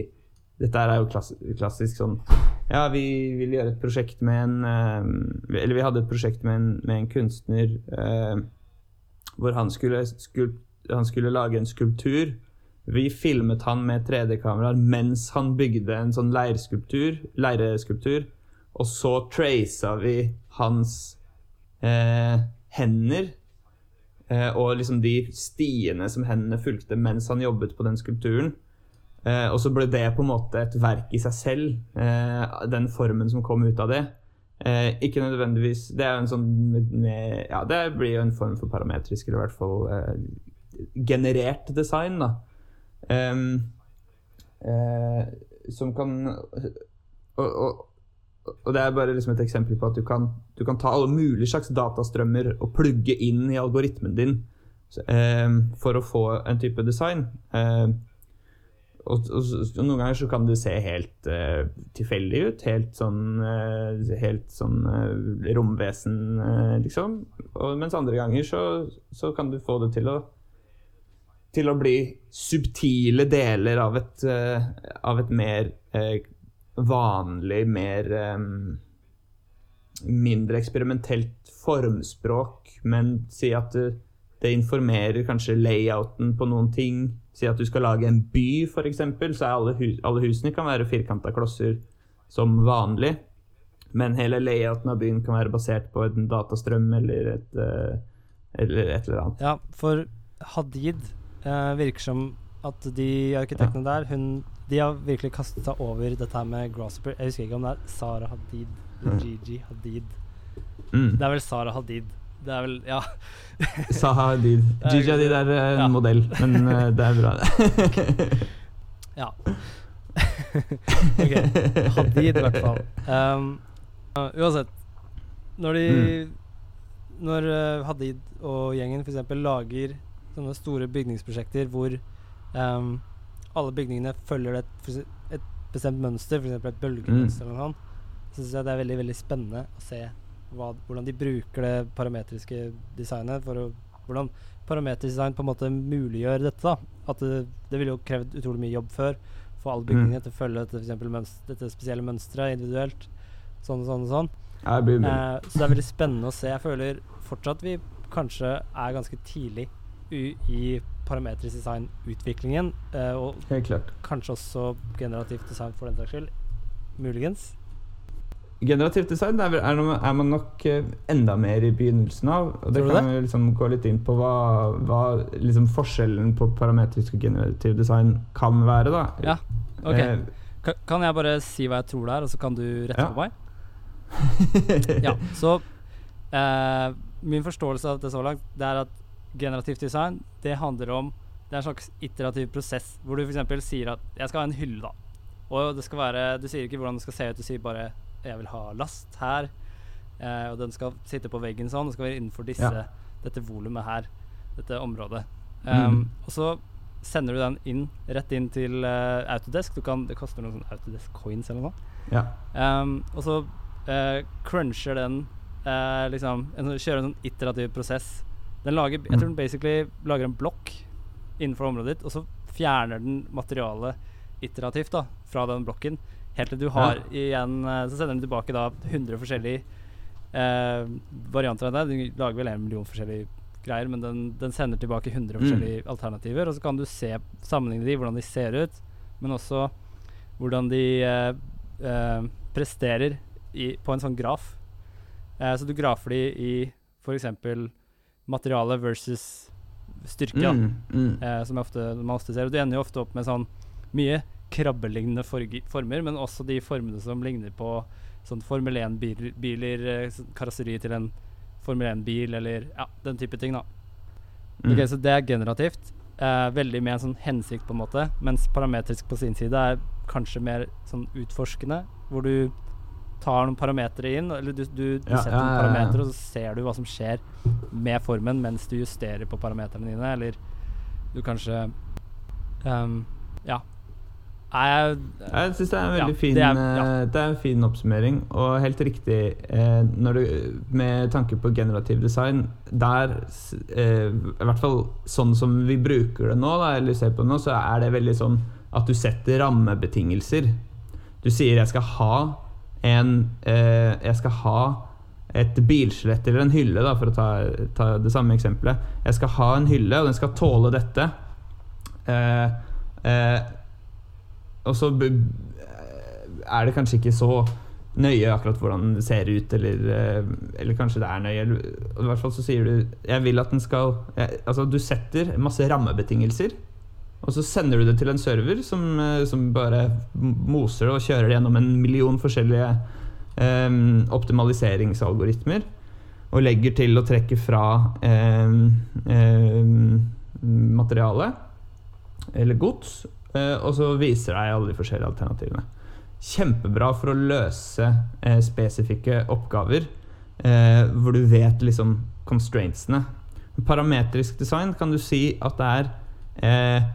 Speaker 2: Dette er jo klass, klassisk sånn Ja, vi vil gjøre et prosjekt med en eh, Eller vi hadde et prosjekt med en, med en kunstner eh, hvor han skulle, skul, han skulle lage en skulptur. Vi filmet han med 3D-kameraer mens han bygde en sånn leirskulptur, leireskulptur. Og så traca vi hans eh, hender. Eh, og liksom de stiene som hendene fulgte mens han jobbet på den skulpturen. Eh, og så ble det på en måte et verk i seg selv, eh, den formen som kom ut av det. Eh, ikke nødvendigvis Det er jo en sånn Ja, det blir jo en form for parametrisk, eller i hvert fall eh, generert design, da. Ehm, uh, som kan og, og, og det er bare liksom et eksempel på at du kan, du kan ta alle mulige slags datastrømmer og plugge inn i algoritmen din ehm, for å få en type design. Um, og, og, noen ganger så kan det se helt uh, tilfeldig ut. Helt sånn, uh, helt sånn uh, romvesen, liksom. Og, mens andre ganger så, så kan du få det til å til å bli subtile deler av et, uh, av et mer uh, vanlig, mer um, mindre eksperimentelt formspråk, men si at det, det informerer kanskje layouten på noen ting. Si at du skal lage en by, f.eks., så er alle, hus, alle husene kan være firkanta klosser som vanlig. Men hele layouten av byen kan være basert på en datastrøm eller et, eller et eller annet.
Speaker 1: Ja, for Hadid eh, virker som at de arkitektene der hun, De har virkelig kastet seg over dette her med Grasshopper. Jeg husker ikke om det er Sara Hadid eller
Speaker 2: Mm.
Speaker 1: Gigi Hadid.
Speaker 2: Mm.
Speaker 1: Det er vel Sara Hadid. Det er vel Ja. [laughs]
Speaker 2: Saha Hadid. Gigi Hadid er eh, en
Speaker 1: Ja.
Speaker 2: modell, men uh, det er bra. [laughs]
Speaker 1: ja. [laughs] ok. Hadid, i hvert fall. Um, uh, uansett. Når de Når uh, Hadid og gjengen f.eks. lager sånne store bygningsprosjekter hvor um, alle bygningene følger et, et bestemt mønster, f.eks. et bølgemønster eller noe sånt, så syns jeg det er veldig veldig spennende å se hva, hvordan de bruker det parametriske designet for å Hvordan parametrisk design på en måte muliggjør dette. da At det, det ville jo krevd utrolig mye jobb før få alle bygningene til å følge dette, for eksempel dette spesielle mønsteret individuelt. Sånn og sånn og sånn. Eh, så det er veldig spennende å se. Jeg føler fortsatt vi kanskje er ganske tidlig i parametrisk design-utviklingen. Eh, og
Speaker 2: Helt klart.
Speaker 1: kanskje også generativt design for den saks skyld. Muligens.
Speaker 2: Generativt design er, er, man nok eh, enda mer i begynnelsen av. Og det
Speaker 1: Tror du
Speaker 2: kan vi liksom gå litt inn på hva, hva liksom forskjellen på parametrisk og generativ design kan være. da.
Speaker 1: Ja, ok.
Speaker 2: Eh,
Speaker 1: kan jeg bare si hva jeg tror det er, og så kan du rette
Speaker 2: Ja.
Speaker 1: på meg? [laughs] Ja, så eh, Min forståelse av det så langt, det er at generativt design, det handler om Det er en slags iterativ prosess hvor du f.eks. sier at jeg skal ha en hylle, da. Og det skal være Du sier ikke hvordan det skal se ut, du sier bare jeg vil ha last her. Eh, og den skal sitte på veggen sånn, og skal være innenfor disse,
Speaker 2: Ja.
Speaker 1: dette volumet her. Dette området. Um,
Speaker 2: Mm.
Speaker 1: Og så sender du den inn rett inn til uh, Autodesk. Du kan, det koster noen sånn Autodesk coins eller noe.
Speaker 2: Ja.
Speaker 1: Um, og så uh, cruncher den uh, liksom en, sånn- Kjører en sånn iterativ prosess. Den lager Jeg tror den basically lager en blokk innenfor området ditt, og så fjerner den materialet iterativt da fra den blokken. Helt til du har igjen eh, Så sender den tilbake da 100 forskjellige eh, varianter av det. Den lager vel en million forskjellige greier, men den, den sender tilbake 100
Speaker 2: Mm.
Speaker 1: forskjellige alternativer. Og så kan du se sammenligne de, hvordan de ser ut, men også hvordan de eh, eh, presterer i, på en sånn graf. Eh, så du grafer de i f.eks. materiale versus styrke,
Speaker 2: Mm, mm.
Speaker 1: eh, som ofte, man ofte ser. Og du ender jo ofte opp med sånn mye krabbelignende former, men også de formene som ligner på sånn Formel 1-biler, biler, eh, karosseri til en Formel 1-bil, eller ja, den type ting, da.
Speaker 2: Mm.
Speaker 1: Ok, Så det er generativt. Eh, veldig med en sånn hensikt, på en måte. Mens parametrisk på sin side er kanskje mer sånn utforskende, hvor du tar noen parametere inn, eller du, du, du
Speaker 2: Ja,
Speaker 1: setter noen parametere, og så ser du hva som skjer med formen mens du justerer på parameterne dine, eller du kanskje um, Ja. Jeg
Speaker 2: Jeg syns det er en veldig fin,
Speaker 1: det er- ja.
Speaker 2: eh, det er en fin oppsummering, og helt riktig eh, du, Med tanke på generativ design, der eh, I hvert fall sånn som vi bruker det nå, da, eller ser på det nå, så er det veldig sånn at du setter rammebetingelser. Du sier 'jeg skal ha en eh, Jeg skal ha et bilskjelett eller en hylle, da, for å ta, ta det samme eksempelet. Jeg skal ha en hylle, og den skal tåle dette. Eh, eh, og så er det kanskje ikke så nøye akkurat hvordan den ser ut, eller, eh, eller kanskje det er nøye. eller- I hvert fall så sier du Jeg vil at den skal jeg, Altså, du setter masse rammebetingelser, og så sender du det til en server som, eh, som bare moser det og kjører det gjennom en million forskjellige eh, optimaliseringsalgoritmer. Og legger til og trekker fra eh, eh, materiale eller gods, eh, og så viser deg alle de forskjellige alternativene. Kjempebra for å løse eh, spesifikke oppgaver hvor du vet liksom constraintsene. Parametrisk design kan du si at det er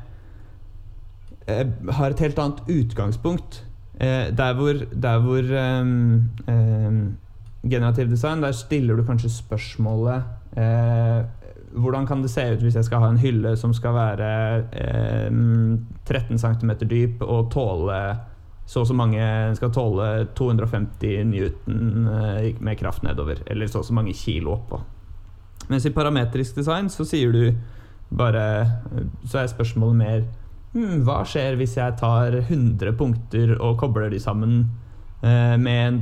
Speaker 2: Har et helt annet utgangspunkt. Eh, der hvor, der hvor ehm, ehm, generativ design, der stiller du kanskje spørsmålet eh, Hvordan kan det se ut hvis jeg skal ha en hylle som skal være eh, 13 cm dyp og tåle så og så mange skal tåle 250 newton eh, med kraft nedover, eller så og så mange kilo oppå. Mens i parametrisk design så sier du bare Så er spørsmålet mer hm, Hva skjer hvis jeg tar 100 punkter og kobler de sammen eh, med en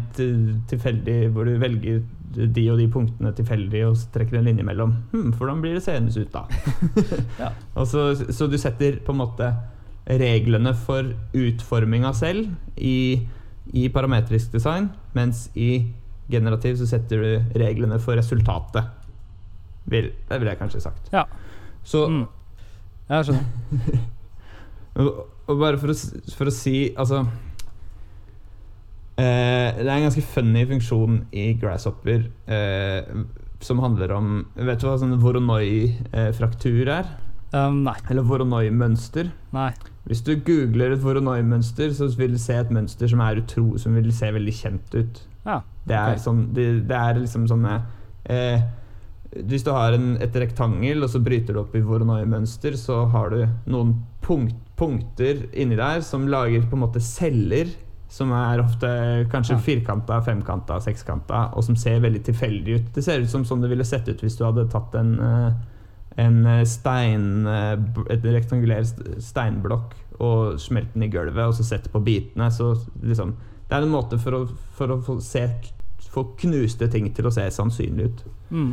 Speaker 2: tilfeldig Hvor du velger de og de punktene tilfeldig og trekker en linje mellom. Hm, hvordan blir det seende ut da? [laughs]
Speaker 1: Ja.
Speaker 2: og så, så du setter på en måte reglene for utforminga selv i, i parametrisk design, mens i generativ så setter du reglene for resultatet. Vil, det ville jeg kanskje sagt.
Speaker 1: Ja.
Speaker 2: Så
Speaker 1: mm. Jeg skjønner. [laughs]
Speaker 2: og, bare for å, for å si Altså eh, Det er en ganske funny funksjon i Grasshopper eh, som handler om Vet du hva sånn Voronoi-fraktur er?
Speaker 1: Um, nei.
Speaker 2: Eller Voronoi-mønster?
Speaker 1: Nei.
Speaker 2: Hvis du googler et Voronoi-mønster, så vil du se et mønster som, er utro, som vil se veldig kjent ut.
Speaker 1: Ja.
Speaker 2: Det er, sånn, det, det er liksom sånne eh, Hvis du har en, et rektangel, og så bryter du opp i Voronoi-mønster, så har du noen punkt, punkter inni der som lager på en måte celler. Som er ofte kanskje
Speaker 1: Ja.
Speaker 2: firkanta, femkanta, sekskanta, og som ser veldig tilfeldig ut. Det ser ut som sånn det ville sett ut hvis du hadde tatt en, eh, en eh, stein eh, Et rektangulær steinblokk og smelt den i gulvet, og så sett på bitene. Så liksom Det er en måte for å, for å få, se, få knuste ting til å se sannsynlig ut.
Speaker 1: Mm.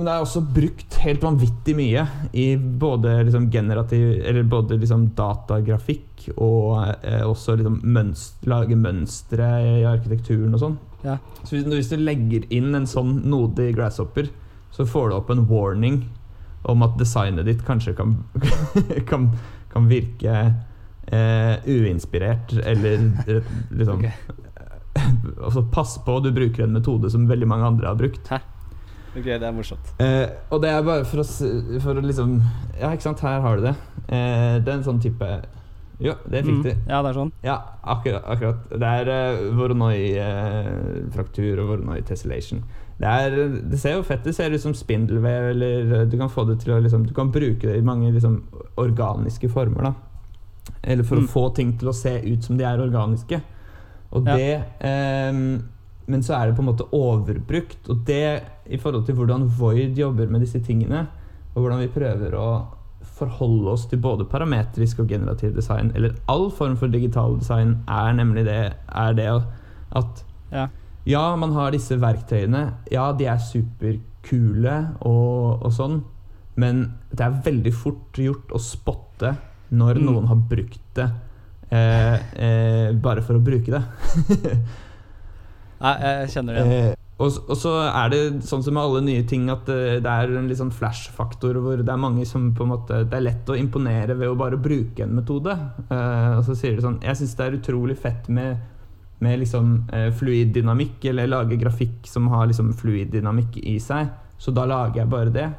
Speaker 2: Men det er også brukt helt vanvittig mye i både liksom generativ Eller både liksom datagrafikk og eh, også liksom mønst, lage mønstre i arkitekturen og sånn.
Speaker 1: Ja.
Speaker 2: Så hvis, hvis du legger inn en sånn node i Grasshopper, så får du opp en warning om at designet ditt kanskje kan, [laughs] kan, kan virke eh, uinspirert eller liksom [laughs] Altså pass på, du bruker en metode som veldig mange andre har brukt.
Speaker 1: Ok, det er morsomt.
Speaker 2: Eh, og det er bare for å, for å liksom Ja, ikke sant, her har du det. Eh, det er en sånn type Jo, det fikk
Speaker 1: Mm.
Speaker 2: du.
Speaker 1: Ja, det er sånn.
Speaker 2: Ja, akkurat. akkurat. Det er uh, Voronoi-fraktur og Voronoi tessellation. Det, er, det ser jo fett ut. Det ser ut som spindelvev, eller eh, du kan få det til å liksom, Du kan bruke det i mange liksom, organiske former, da. Eller for
Speaker 1: Mm.
Speaker 2: å få ting til å se ut som de er organiske. Og
Speaker 1: Ja.
Speaker 2: det ehm, Men så er det på en måte overbrukt. Og det i forhold til hvordan Void jobber med disse tingene, og hvordan vi prøver å forholde oss til både parametrisk og generativ design, eller all form for digital design, er nemlig det, er det at
Speaker 1: Ja.
Speaker 2: ja, man har disse verktøyene. Ja, de er superkule og, og sånn, men det er veldig fort gjort å spotte når
Speaker 1: Mm.
Speaker 2: noen har brukt det eh, eh, bare for å bruke det. [laughs]
Speaker 1: Nei, jeg kjenner det.
Speaker 2: Eh, og, og så er det sånn som med alle nye ting at eh, det er en litt sånn flash-faktor hvor det er mange som på en måte Det er lett å imponere ved å bare bruke en metode. Eh, og så sier de sånn Jeg syns det er utrolig fett med, med liksom eh, fluid dynamikk, eller lage grafikk som har liksom fluid dynamikk i seg, så da lager jeg bare det.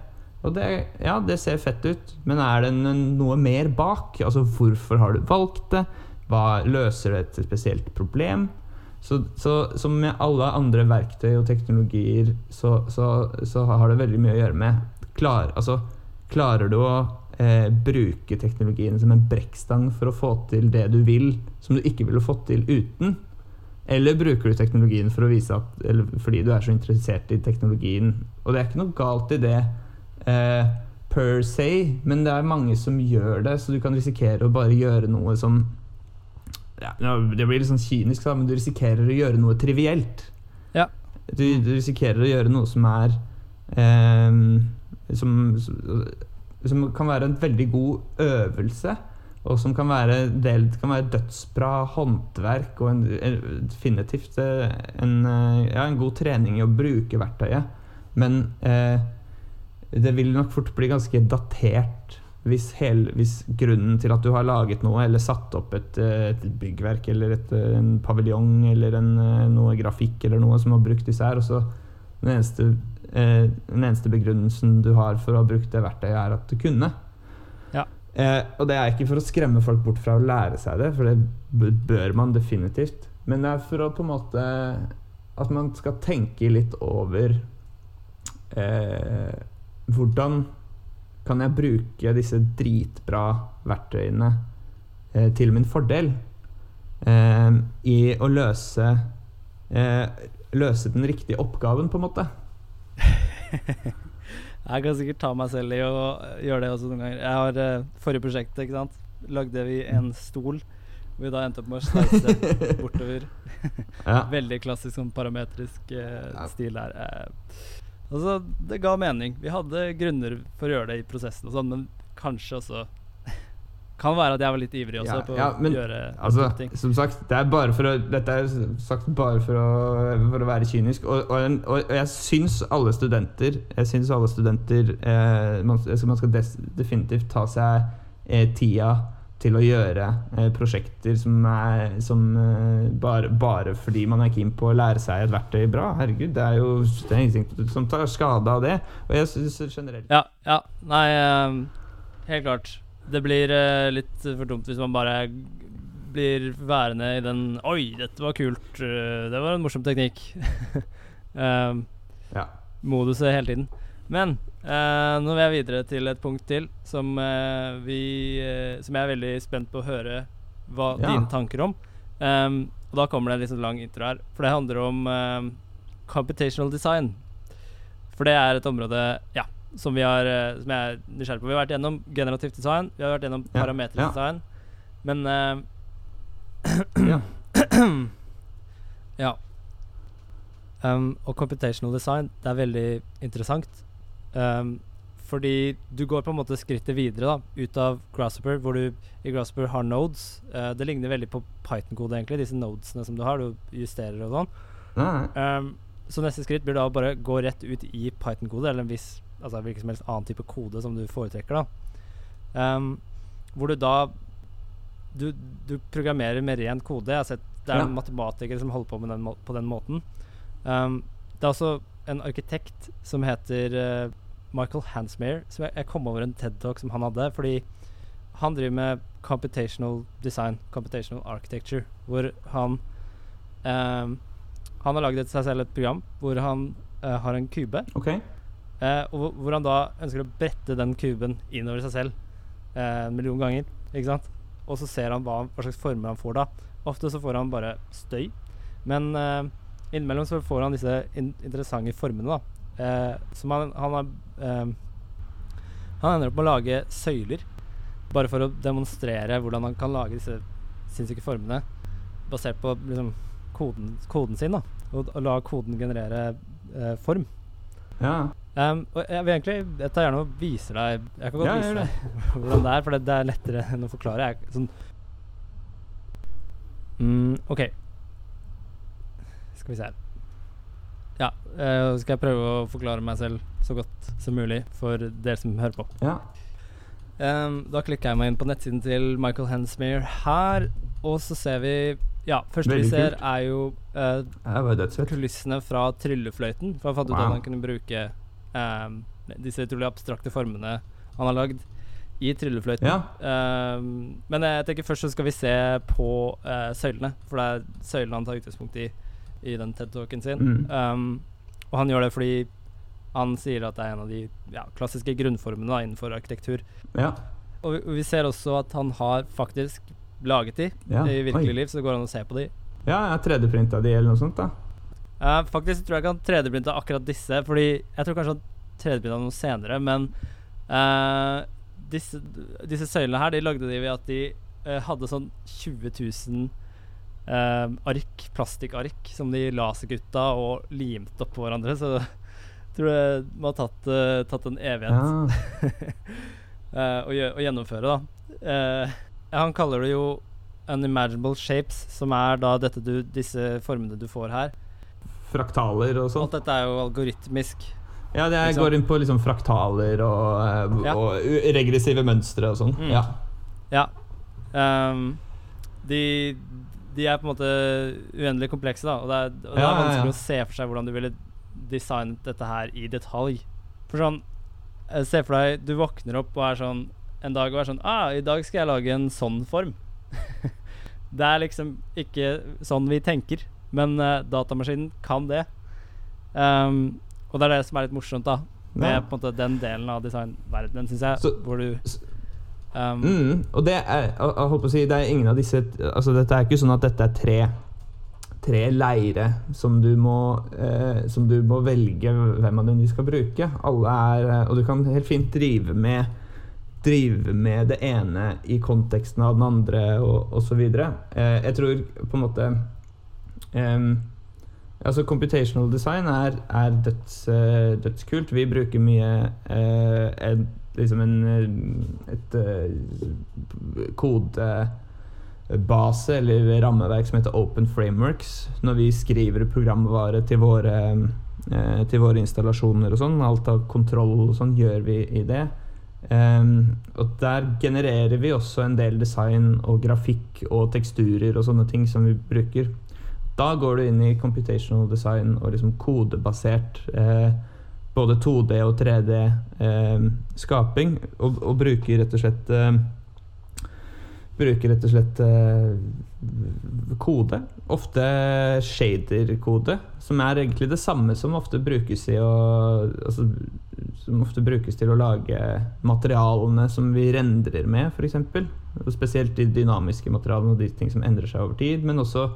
Speaker 2: Og det, ja, det ser fett ut, men er det noe mer bak? Altså hvorfor har du valgt det? Hva løser det et spesielt problem? Så, så som med alle andre verktøy og teknologier, så, så, så har det veldig mye å gjøre med klar, altså, Klarer du å eh, bruke teknologien som en brekkstang for å få til det du vil, som du ikke ville fått til uten? Eller bruker du teknologien for å vise at Eller fordi du er så interessert i teknologien? Og det er ikke noe galt i det eh, per se, men det er mange som gjør det, så du kan risikere å bare gjøre noe som ja, Det blir litt sånn kynisk, da, men du risikerer å gjøre noe trivielt.
Speaker 1: Ja.
Speaker 2: Du, du risikerer å gjøre noe som er eh, som, som kan være en veldig god øvelse. Og som kan være, del, kan være dødsbra håndverk og en, definitivt eh, en, eh, ja, en god trening i å bruke verktøyet. Men eh, det vil nok fort bli ganske datert hvis, hel, hvis grunnen til at du har laget noe, eller satt opp et, eh, et byggverk, eller et, eh, en paviljong, eller en, eh, noe grafikk, eller noe som har brukt disse her, og så den eneste, eh, den eneste begrunnelsen du har for å ha brukt det verktøyet, er at du kunne.
Speaker 1: Ja.
Speaker 2: Eh, og det er ikke for å skremme folk bort fra å lære seg det, for det bør man definitivt. Men det er for å på en måte At man skal tenke litt over eh, hvordan kan jeg bruke disse dritbra verktøyene eh, til min fordel eh, i å løse eh, løse den riktige oppgaven, på en måte. [laughs]
Speaker 1: Jeg kan sikkert ta meg selv i å gjøre det også noen ganger. Jeg har eh, Forrige prosjekt, ikke sant. Lagde vi en stol. Vi da endte opp med å sleise bortover. [laughs]
Speaker 2: Ja. [laughs]
Speaker 1: Veldig klassisk sånn parametrisk eh, stil der. Eh. Altså, det ga mening. Vi hadde grunner for å gjøre det i prosessen og sånn, men kanskje også [laughs] Kan være at jeg var litt ivrig også
Speaker 2: Ja,
Speaker 1: på
Speaker 2: ja, men,
Speaker 1: å gjøre
Speaker 2: Altså,
Speaker 1: ting.
Speaker 2: som sagt, det er bare for å, dette er sagt bare for å, for å være kynisk. Og, og, og, jeg syns alle studenter Jeg syns alle studenter eh, man, man skal des, definitivt ta seg eh, tida til å gjøre eh, prosjekter som er som eh, bare, bare fordi man er keen på å lære seg et verktøy bra. Herregud, det er jo det er ingenting som tar skade av det. Og jeg syns generelt
Speaker 1: Ja, ja. Nei, eh, helt klart. Det blir eh, litt for dumt hvis man bare blir værende i den Oi, dette var kult. det var en morsom teknikk. um, [laughs]
Speaker 2: Ja.
Speaker 1: moduset hele tiden. Men eh, nå vil jeg videre til et punkt til som, uh, vi, uh, som jeg er veldig spent på å høre hva
Speaker 2: Ja.
Speaker 1: dine tanker om. Um, og da kommer det en litt sånn lang intro her. For det handler om um, computational design. For det er et område ja, som, vi har, som jeg er nysgjerrig på. Vi har vært gjennom generativt design, vi har vært gjennom
Speaker 2: Ja,
Speaker 1: parametrisk
Speaker 2: ja.
Speaker 1: design. [clears throat] Men
Speaker 2: Ja.
Speaker 1: ja. Um, og computational design, det er veldig interessant. Um, fordi du går på en måte skrittet videre da, ut av Grasshopper, hvor du i Grasshopper har nodes. Uh, det ligner veldig på Python-kode, egentlig, disse nodesene som du har. Du justerer og sånn. Um, så neste skritt blir da å bare gå rett ut i Python-kode, eller en viss altså hvilken som helst annen type kode som du foretrekker. da um, Hvor du da du, du, programmerer med ren kode. Jeg har sett Det er ja. matematikere som holder på med den, på den måten. Um, det er også en arkitekt som heter uh, Michael Hansmere. Så jeg, jeg, kom over en TED-talk som han hadde. Fordi han driver med computational design, computational architecture, hvor han um, Han har laget seg selv et program hvor han uh, har en kube.
Speaker 2: Okay.
Speaker 1: Uh, og hvor han da ønsker å brette den kuben innover seg selv en million ganger. Ikke sant? Og så ser han hva, hva, slags former han får da. Ofte så får han bare støy. Men innimellom så får han disse in interessante formene, da. Eh, som han, han har eh, Han ender opp med å lage søyler. Bare for å demonstrere hvordan han kan lage disse sinnssyke formene basert på liksom, koden, koden, sin. da Og, og la koden generere eh, form.
Speaker 2: Ja.
Speaker 1: Um, og jeg vil egentlig Jeg tar gjerne og viser deg Jeg kan godt ja, vise deg [laughs] hvordan det er, for det, det, er lettere enn å forklare. Jeg, sånn mm, OK. Skal vi se her. Ja, uh, skal jeg prøve å forklare meg selv så godt som mulig for dere som hører på.
Speaker 2: Ja.
Speaker 1: Um, da klikker jeg meg inn på nettsiden til Michael Hensmere her, og så ser vi Ja, første Veldig vi ser, kult. er jo uh, kulissene fra Tryllefløyten. For jeg fant ut wow. at han kunne bruke um, disse utrolig abstrakte formene han har lagd i Tryllefløyten.
Speaker 2: Ja.
Speaker 1: Um, men jeg tenker først så skal vi se på uh, søylene, for det er søylene han tar utgangspunkt i i den TED-talken sin. Mm. Um, og han gjør det fordi han sier at det er en av de ja, klassiske grunnformene da, innenfor arkitektur.
Speaker 2: Ja.
Speaker 1: Og vi, vi, ser også at han har faktisk laget de ja. i virkelig Oi. liv, så det går an å se på de.
Speaker 2: Ja, jeg har 3D-printa de eller noe sånt, da.
Speaker 1: Uh, faktisk tror jeg ikke han 3D-printa akkurat disse, fordi jeg tror kanskje han 3D-printa noe senere, men uh, disse, disse, søylene her, de lagde de ved at de uh, hadde sånn 20 000 uh, ark, plastikkark, som de lasergutta og limte oppå hverandre. Så [laughs] jeg tror det må ha tatt, uh, tatt en evighet uh, [laughs] å, å, gjennomføre, da. han kaller det jo unimaginable shapes, som er da du, disse formene du får her.
Speaker 2: Fraktaler og sånt.
Speaker 1: Alt dette er jo algoritmisk.
Speaker 2: Ja, det liksom. går inn på liksom fraktaler og, ja. og regressive mønstre og sånn. Mm. Ja.
Speaker 1: ja. Um, de, de er på en måte uendelig komplekse, da. Og det er, og det er vanskelig å se for seg hvordan du ville designet dette her i detalj. For sånn Se for deg du våkner opp og er sånn en dag og er sånn ah, I dag skal jeg lage en sånn form. [laughs] det er liksom ikke sånn vi tenker, men uh, datamaskinen kan det. Um, og det er det som er litt morsomt, da. Med ja. på en måte den delen av designverdenen, syns jeg. Så, hvor du
Speaker 2: Um, mm, og det er, jeg holdt å si, det er ingen av disse Altså Dette er ikke sånn at dette er tre Tre leire som du må eh, Som du må velge hvem av dem du skal bruke. Alle er eh, Og du kan helt fint drive med Drive med det ene i konteksten av den andre, og osv. Eh, jeg tror på en måte eh, Altså Computational design er, er døds, uh, dødskult. Vi bruker mye uh, en liksom en eh, et, et eh, kodebase eller rammeverk som heter Open Frameworks. Når vi skriver programvare til våre, eh, til våre installasjoner og sånn. Alt av kontroll og sånn gjør vi i det. Um, og der genererer vi også en del design og grafikk og teksturer og sånne ting som vi bruker. Da går du inn i computational design og liksom kodebasert eh, både 2D og 3D-skaping, eh, og, og, bruker rett og slett eh, Bruker rett og slett eh, kode. Ofte shader-kode, som er egentlig det samme som ofte brukes i å altså, Som ofte brukes til å lage materialene som vi rendrer med, f.eks. Spesielt de dynamiske materialene og de ting som endrer seg over tid. Men også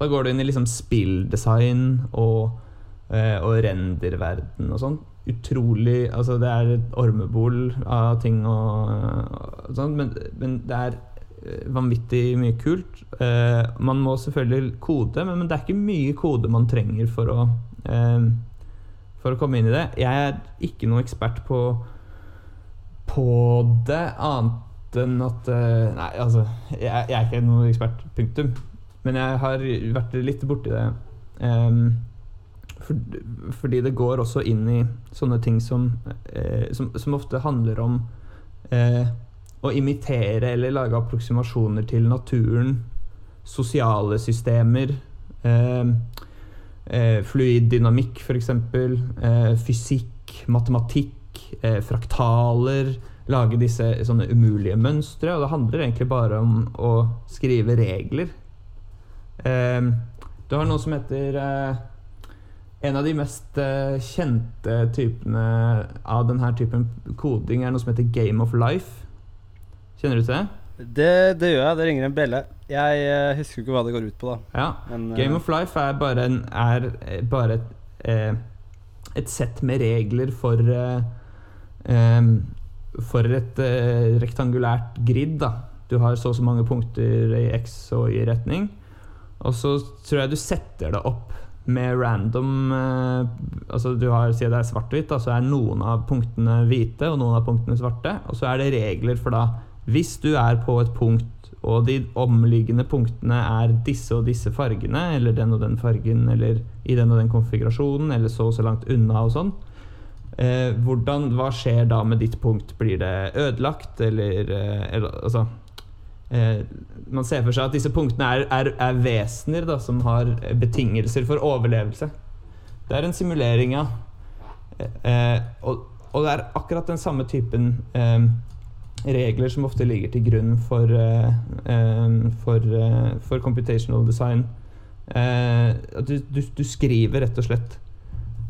Speaker 2: da går du inn i liksom spilldesign og og renderverden og sånn. Utrolig Altså, det er et ormebol av ting og, og sånn, men, men, det er eh, vanvittig mye kult. Eh, man må selvfølgelig kode, men, men, det er ikke mye kode man trenger for å eh, for å komme inn i det. Jeg er ikke noen ekspert på, på det, annet enn at eh, Nei, altså, jeg, jeg er ikke noen ekspert, punktum. Men jeg har vært litt borti det. Ehm, for, fordi det går også inn i sånne ting som, eh, som, som ofte handler om eh, å imitere eller lage approksimasjoner til naturen, sosiale systemer, eh, eh, fluiddynamikk f.eks., eh, fysikk, matematikk, eh, fraktaler Lage disse sånne umulige mønstre. Og det handler egentlig bare om å skrive regler. Eh, du har noe som heter eh, En av de mest eh, kjente typene av denne typen koding er noe som heter Game of Life. Kjenner du til det?
Speaker 3: Det, det gjør jeg. Det ringer en bjelle. Jeg eh, husker ikke hva det går ut på, da.
Speaker 2: Ja.
Speaker 3: Men, eh,
Speaker 2: Game of Life er bare, en, er bare et, eh, et sett med regler for eh, For et eh, rektangulært grid. da Du har så og så mange punkter i X og Y retning. Og så tror jeg du setter det opp med random eh, Altså du har, Siden det er svart-hvitt, så er noen av punktene hvite og noen av punktene svarte. Og så er det regler for da Hvis du er på et punkt og de omliggende punktene er disse og disse fargene, eller den og den fargen, eller i den og den konfigurasjonen, eller så og så langt unna og sånn. Eh, hvordan, hva skjer da med ditt punkt? Blir det ødelagt, eller, eh, eller Altså eh, Man ser for seg at disse punktene er, er, er vesener da, som har betingelser for overlevelse. Det er en simulering, av Eh, og, og det er akkurat den samme typen eh, regler som ofte ligger til grunn for, eh, eh, for, eh, for computational design. Du, du, du skriver rett og slett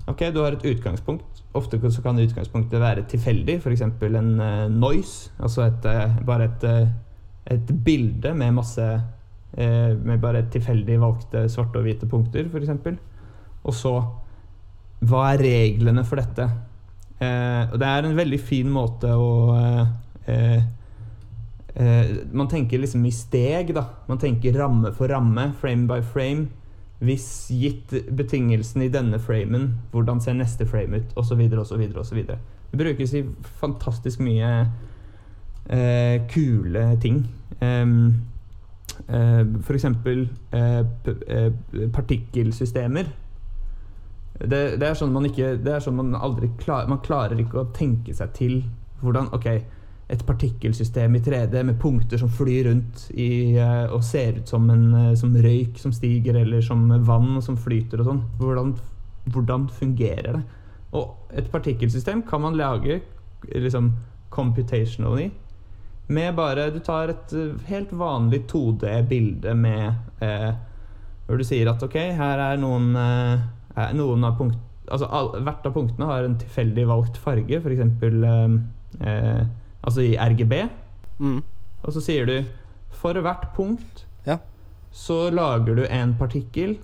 Speaker 2: Ok, du har et utgangspunkt. Ofte kan utgangspunktet være tilfeldig, f.eks. en uh, noise. Altså et, uh, bare et, eh, et bilde med masse eh, Med bare tilfeldig valgte svarte og hvite punkter, f.eks. Og så Hva er reglene for dette? Eh, og det er en veldig fin måte å eh, eh, eh, Man tenker liksom i steg, da. Man tenker ramme for ramme, frame by frame. Hvis gitt betingelsen i denne framen, hvordan ser neste frame ut? Osv. osv. osv. Det brukes i fantastisk mye kule ting. Um, eh, eksempel eh, eh, partikkelsystemer. Det, det er sånn man ikke Det er sånn man aldri klar, Man klarer ikke å tenke seg til hvordan Ok, et partikkelsystem i 3D med punkter som flyr rundt i, eh, og ser ut som, en, eh, som røyk som stiger, eller som vann som flyter og sånn. Hvordan, hvordan fungerer det? Og et partikkelsystem kan man lage liksom computationally med bare Du tar et eh, helt vanlig 2D-bilde med eh, Hvor du sier at ok, her er noen, eh, er noen av punkt, altså all, Hvert av punktene har en tilfeldig valgt farge, f.eks. Eh, eh, altså i RGB.
Speaker 3: Mm.
Speaker 2: Og så sier du for hvert punkt
Speaker 3: Ja.
Speaker 2: så lager du en partikkel,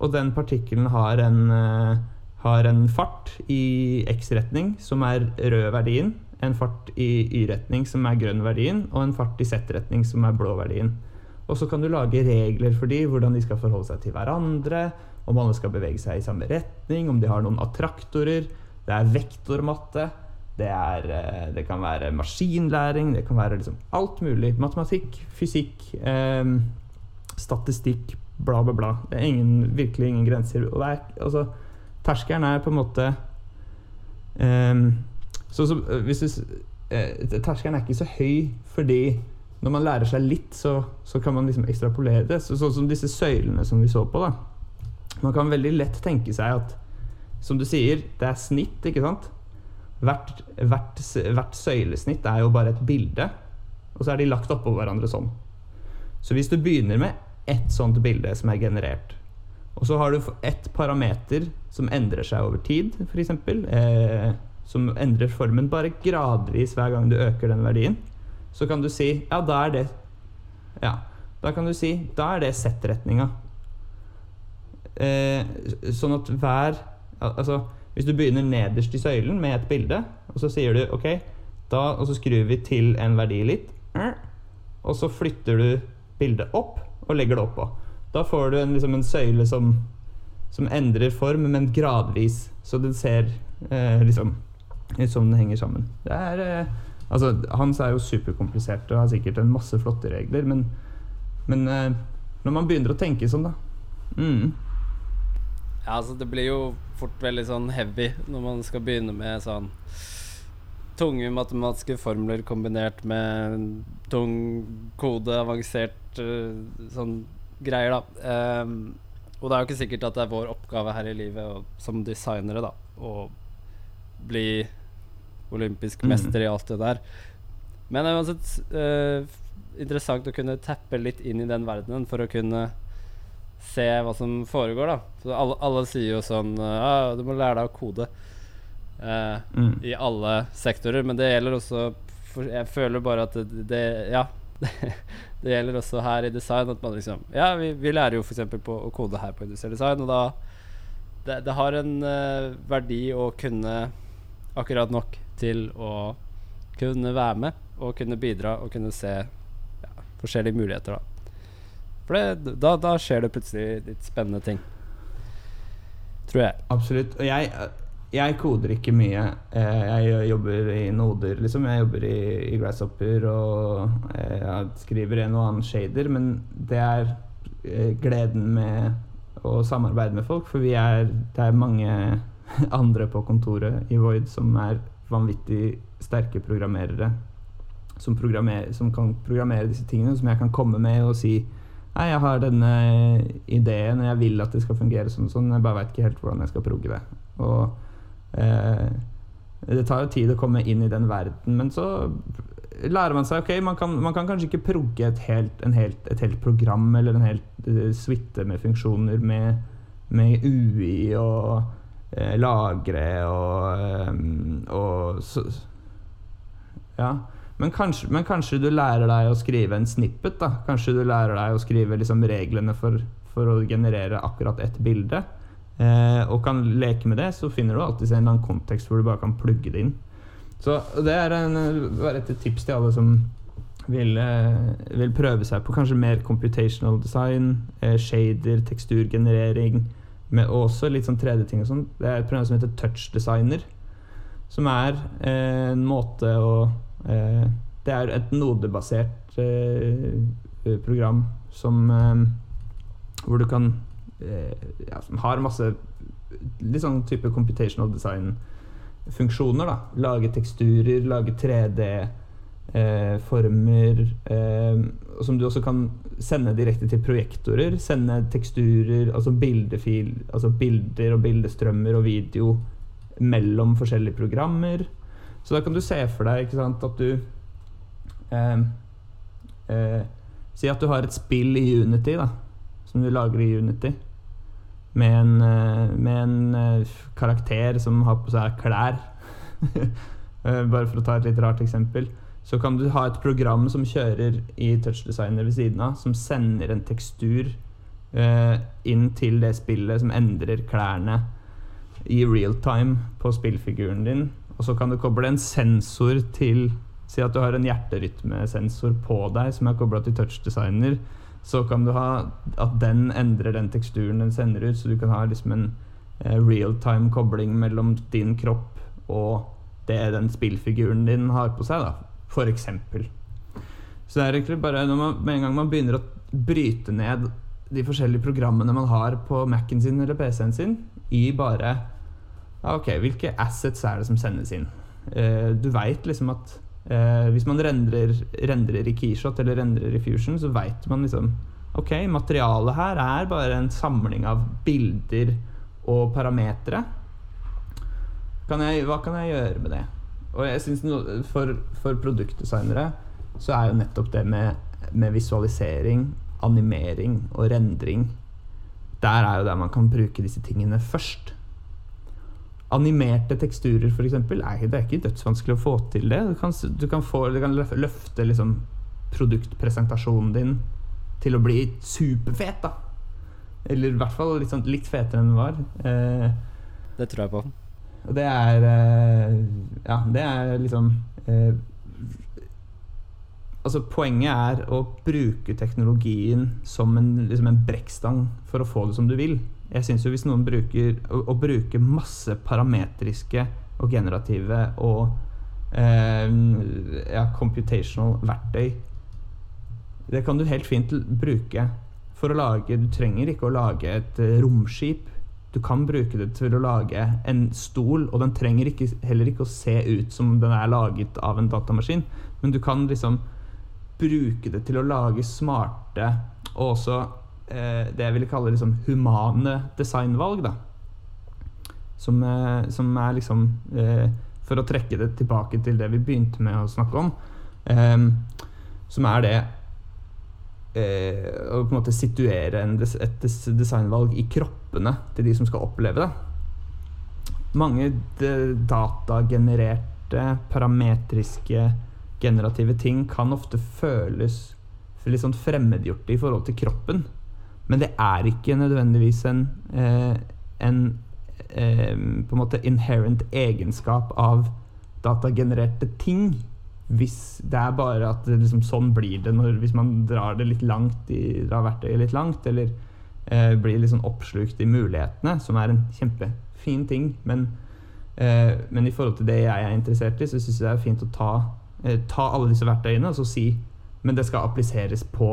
Speaker 2: og den partikkelen har en, eh, har en fart i X-retning som er rød verdien, en fart i Y-retning som er grønn verdien, og en fart i Z-retning som er blå verdien. Og så kan du lage regler for de, hvordan de skal forholde seg til hverandre, om alle skal bevege seg i samme retning, om de har noen attraktorer. Det er vektormatte. Det, er, eh, det kan være maskinlæring, det kan være liksom alt mulig. Matematikk, fysikk, eh, statistikk, bla, bla, bla. Det er ingen, virkelig ingen grenser. Og det er, altså, terskelen er på en måte ehm, så, så, eh, eh, Terskelen er ikke så høy fordi når man lærer seg litt, så, så kan man liksom ekstrapolere det. Så, sånn som disse søylene som vi så på. da Man kan veldig lett tenke seg at som du sier, det er snitt, ikke sant? Hvert, hvert, hvert søylesnitt er jo bare et bilde, og så er de lagt oppå hverandre sånn. Så hvis du begynner med ett sånt bilde som er generert, og så har du ett parameter som endrer seg over tid, f.eks., eh, som endrer formen bare gradvis hver gang du øker den verdien, så kan du si ja, da er det Ja, da kan du si da er det Z-retninga. Eh, sånn at hver Altså, hvis du begynner nederst i søylen med et bilde, og så sier du OK, da, og så skrur vi til en verdi litt, og så flytter du bildet opp og legger det oppå. Da får du en, liksom en søyle som, som endrer form, men gradvis. Så den ser eh, liksom som den henger sammen. Det er eh, Altså, Hans er jo superkomplisert og har sikkert en masse flotte regler, men, men eh, når man begynner å tenke sånn, da mm,
Speaker 1: Ja, altså det blir jo fort veldig sånn heavy når man skal begynne med sånn tunge matematiske formler kombinert med tung kode, avansert eh, sånn greier, da. Um, og det er jo ikke sikkert at det er vår oppgave her i livet og, som designere da å bli olympisk
Speaker 2: Mhm.
Speaker 1: mester i alt det der. Men det er uansett uh, interessant å kunne tappe litt inn i den verdenen for å kunne se hva som foregår, da. Så alle, alle sier jo sånn uh, Du må lære deg å kode. uh,
Speaker 2: mm.
Speaker 1: I alle sektorer. Men det gjelder også for Jeg føler bare at det, det Ja. [laughs] det gjelder også her i design. At man liksom Ja, vi, vi lærer jo f.eks. på å kode her på industriell design, og da Det, det har en verdi å kunne akkurat nok til å kunne være med og kunne bidra og kunne se ja, forskjellige muligheter, da. For det, da, da skjer det plutselig litt spennende ting. Tror jeg.
Speaker 2: Absolutt. Og jeg, jeg koder ikke mye. Eh, Jeg jobber i noder, liksom. Jeg jobber i, i Grasshopper og eh, jeg skriver en og annen shader, men det er eh, gleden med å samarbeide med folk, for vi er, det er mange [laughs] andre på kontoret i Void som er vanvittig sterke programmerere. Som, programmer, som kan programmere disse tingene, som jeg kan komme med og si Nei, jeg har denne ideen, og jeg vil at det skal fungere sånn og sånn. Jeg bare veit ikke helt hvordan jeg skal progge det. Og eh, det tar jo tid å komme inn i den verden, men så lærer man seg Ok, man kan, man kan kanskje ikke progge et helt, helt, et helt program eller en helt uh, suite med funksjoner med, med UI og eh, lagre og, eh, og så, Ja. Men kanskje, men kanskje du lærer deg å skrive en snippet. da Kanskje du lærer deg å skrive liksom reglene for, for å generere akkurat ett bilde. Eh, og kan leke med det, så finner du alltid en kontekst hvor du bare kan plugge det inn. Så det er en, bare et tips til alle som vil, eh, vil prøve seg på kanskje mer computational design, eh, shader, teksturgenerering, med også litt sånn 3D-ting og sånn. Det er et program som heter Touch Designer, som er eh, en måte å eh, Det er et nodebasert eh, program som eh, Hvor du kan eh, ja, Som har masse litt sånn type computational design-funksjoner. da Lage teksturer, lage 3D. Eh, former eh, som du også kan sende direkte til projektorer. Sende teksturer, altså bildefil, altså bilder og bildestrømmer og video mellom forskjellige programmer. Så da kan du se for deg sant, at du eh, eh, Si at du har et spill i Unity, da, som du lager i Unity. Med en, eh, med en eh, karakter som har på seg klær. [laughs] Eh, Bare for å ta et litt rart eksempel. Så kan du ha et program som kjører i touchdesigner ved siden av, som sender en tekstur eh, inn til det spillet, som endrer klærne i real time på spillfiguren din. Og så kan du koble en sensor til Si at du har en hjerterytmesensor på deg som er kobla til touchdesigner. Så kan du ha at den endrer den teksturen den sender ut, så du kan ha liksom en eh, real time kobling mellom din kropp og det den spillfiguren din har på seg, da. For eksempel. Så det er egentlig bare man, med en gang man begynner å bryte ned de forskjellige programmene man har på Mac-en sin eller PC-en sin, i bare Ok, hvilke assets er det som sendes inn? Eh, du veit liksom at eh, hvis man rendrer, rendrer i Keyshot eller rendrer i Fusion, så veit man liksom Ok, materialet her er bare en samling av bilder og parametere. Hva kan jeg gjøre med det? Og jeg synes for, for produktdesignere så er jo nettopp det med, med visualisering, animering og rendring Der er jo der man kan bruke disse tingene først. Animerte teksturer, f.eks., det er ikke dødsvanskelig å få til det. Du kan, du kan, få, du kan løfte liksom produktpresentasjonen din til å bli superfet, da. Eller i hvert fall litt, sånn, litt fetere enn den var. Eh,
Speaker 1: Det tror jeg på.
Speaker 2: Og det er eh, Ja, det er liksom eh, Altså, poenget er å bruke teknologien som en, liksom en brekkstang for å få det som du vil. Jeg syns jo hvis noen bruker å, å bruke masse parametriske og generative og eh, ja, computational verktøy Det kan du helt fint bruke for å lage Du trenger ikke å lage et eh, romskip. Du kan bruke det til å lage en stol, og den trenger ikke, heller ikke å se ut som den er laget av en datamaskin, men du kan liksom bruke det til å lage smarte og også eh, det jeg ville kalle liksom humane designvalg. da som, eh, som er liksom eh, For å trekke det tilbake til det vi begynte med å snakke om, eh, som er det eh, å på en måte situere en des, et des, designvalg i kroppene til de som skal oppleve det. Mange datagenererte, parametriske, generative ting kan ofte føles litt sånn fremmedgjorte i forhold til kroppen. Men det er ikke nødvendigvis en, eh, en eh, på en måte inherent egenskap av datagenererte ting. Hvis det er bare at liksom sånn blir det når, hvis man drar det litt langt i, drar verktøyet litt langt, eller eh, blir litt sånn oppslukt i mulighetene, som er en kjempefin ting. Men, eh, men i forhold til det jeg er interessert i, så syns jeg det er fint å ta, eh, ta alle disse verktøyene og så si men det skal appliseres på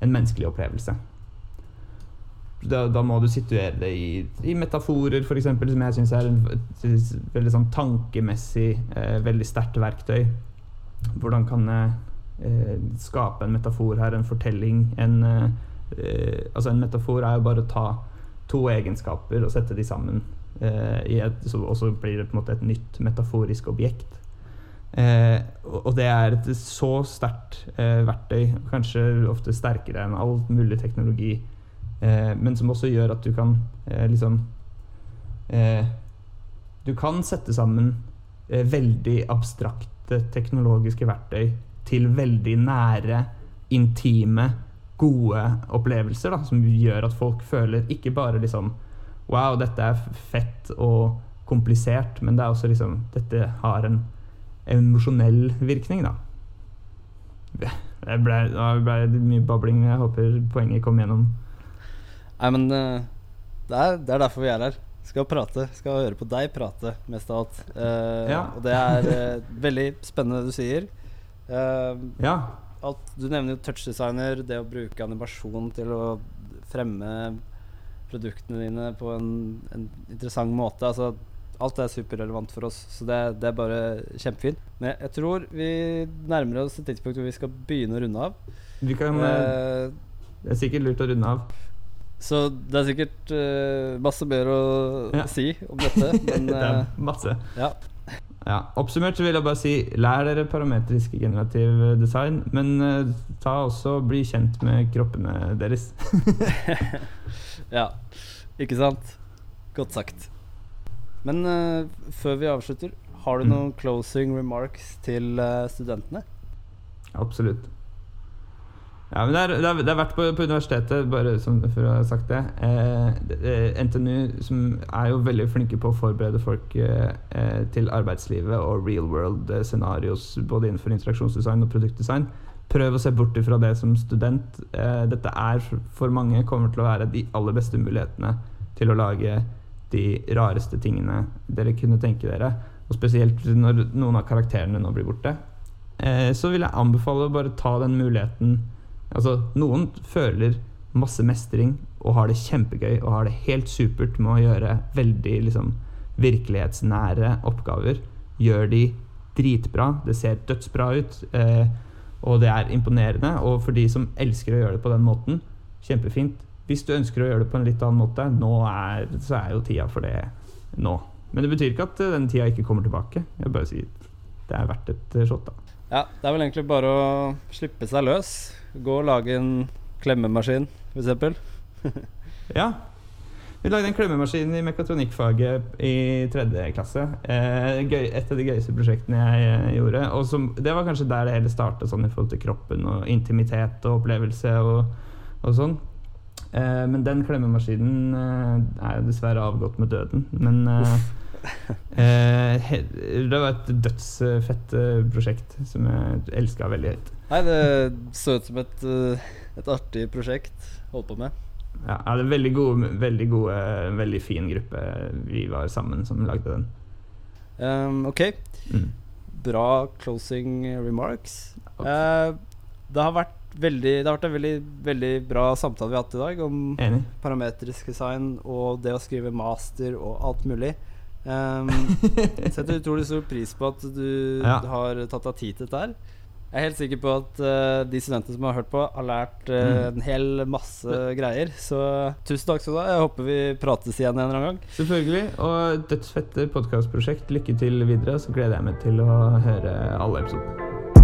Speaker 2: en menneskelig opplevelse. Da, da må du situere det i, i metaforer, f.eks., som jeg syns er en, et veldig sånn tankemessig eh, veldig sterkt verktøy. Hvordan kan jeg eh, skape en metafor her, en fortelling? En, eh, altså en metafor er jo bare å ta to egenskaper og sette de sammen. eh, et, og så blir det på en måte et nytt metaforisk objekt. Eh, og det er et så sterkt eh, verktøy, kanskje ofte sterkere enn all mulig teknologi, eh, men som også gjør at du kan liksom Du kan sette sammen veldig abstrakte teknologiske verktøy til veldig nære, intime, gode opplevelser, da, som gjør at folk føler ikke bare liksom Wow, dette er fett og komplisert, men det er også liksom Dette har en emosjonell virkning, da. Det ble, det ble mye babling, jeg håper poenget kom gjennom.
Speaker 1: Nei, men eh, det, er, det er derfor vi er her. Skal prate. Skal høre på deg prate, mest av alt. Uh,
Speaker 2: Ja.
Speaker 1: Og det er uh, veldig spennende det du sier. Uh,
Speaker 2: Ja.
Speaker 1: alt, du nevner jo touchdesigner, det å bruke animasjon til å fremme produktene dine på en, en interessant måte. Altså, alt er superrelevant for oss, så det, det er bare kjempefint. Men jeg, tror vi nærmer oss et tidspunkt hvor vi skal begynne å runde av.
Speaker 2: Vi kan, det er sikkert lurt å runde av.
Speaker 1: så det er sikkert uh, masse mer å
Speaker 2: Ja.
Speaker 1: si om dette, [laughs] men
Speaker 2: det
Speaker 1: eh,
Speaker 2: er masse.
Speaker 1: ja.
Speaker 2: Ja, Oppsummert så vil jeg bare si lær dere parametrisk generativ design, men uh, ta også bli kjent med kroppene deres. [laughs]
Speaker 1: ja. Ikke sant? Godt sagt. Men før vi avslutter, har du
Speaker 2: Mm.
Speaker 1: noen closing remarks til studentene?
Speaker 2: Absolutt. Ja, men det er, det er, det er vært på, på universitetet, bare som, for å ha sagt det. Eh, eh, NTNU som er jo veldig flinke på å forberede folk eh, eh, til arbeidslivet og real world-scenarioer scenarios både innenfor interaksjonsdesign og produktdesign. Prøv å se bort ifra det som student. Eh, dette er for mange kommer til å være de aller beste mulighetene til å lage de rareste tingene dere kunne tenke dere. Og spesielt når noen av karakterene nå blir borte. Eh, så vil jeg anbefale å bare ta den muligheten Altså, noen føler masse mestring og har det kjempegøy og har det helt supert med å gjøre veldig liksom, virkelighetsnære oppgaver. Gjør de dritbra. Det ser dødsbra ut. Eh, og det er imponerende. Og for de som elsker å gjøre det på den måten, kjempefint. Hvis du ønsker å gjøre det på en litt annen måte, er, så er jo tida for det nå. Men det betyr ikke at eh, den tida ikke kommer tilbake. Jeg bare sier det er verdt et eh, shot, da.
Speaker 1: Ja, det er vel egentlig bare å slippe seg løs. Gå og lage en klemmemaskin, f.eks. [laughs]
Speaker 2: Ja. Vi lagde en klemmemaskin i mekatronikkfaget i tredje klasse. Eh, gøy, et av de gøyeste prosjektene jeg eh, gjorde. Og som, det var kanskje der det hele starta, sånn i forhold til kroppen og intimitet og opplevelse og, og sånn. Eh, men den klemmemaskinen eh, er dessverre avgått med døden. Men [laughs] eh, det var et dødsfett eh, prosjekt som jeg elska veldig høyt.
Speaker 1: Nei, det så ut som et, eh, et artig prosjekt å holde på med.
Speaker 2: ja, det er veldig gode, veldig gode, veldig fin gruppe vi var sammen som lagde den.
Speaker 1: Um, ok,
Speaker 2: Mm.
Speaker 1: bra closing remarks. Eh, det har vært veldig Det har vært en veldig, veldig bra samtale vi har hatt i dag om
Speaker 2: Enig.
Speaker 1: parametrisk design og det å skrive master og alt mulig. Um, setter utrolig stor pris på at du
Speaker 2: Ja.
Speaker 1: har tatt deg tid til dette her. Jeg er helt sikker på at uh, de studentene som har hørt på, har lært
Speaker 2: Mm.
Speaker 1: en hel masse greier. Så tusen takk skal du ha. Jeg håper vi prates igjen en eller annen gang.
Speaker 2: Selvfølgelig. Og dødsfette podkastprosjekt. Lykke til videre. Så gleder jeg meg til å høre alle episodene.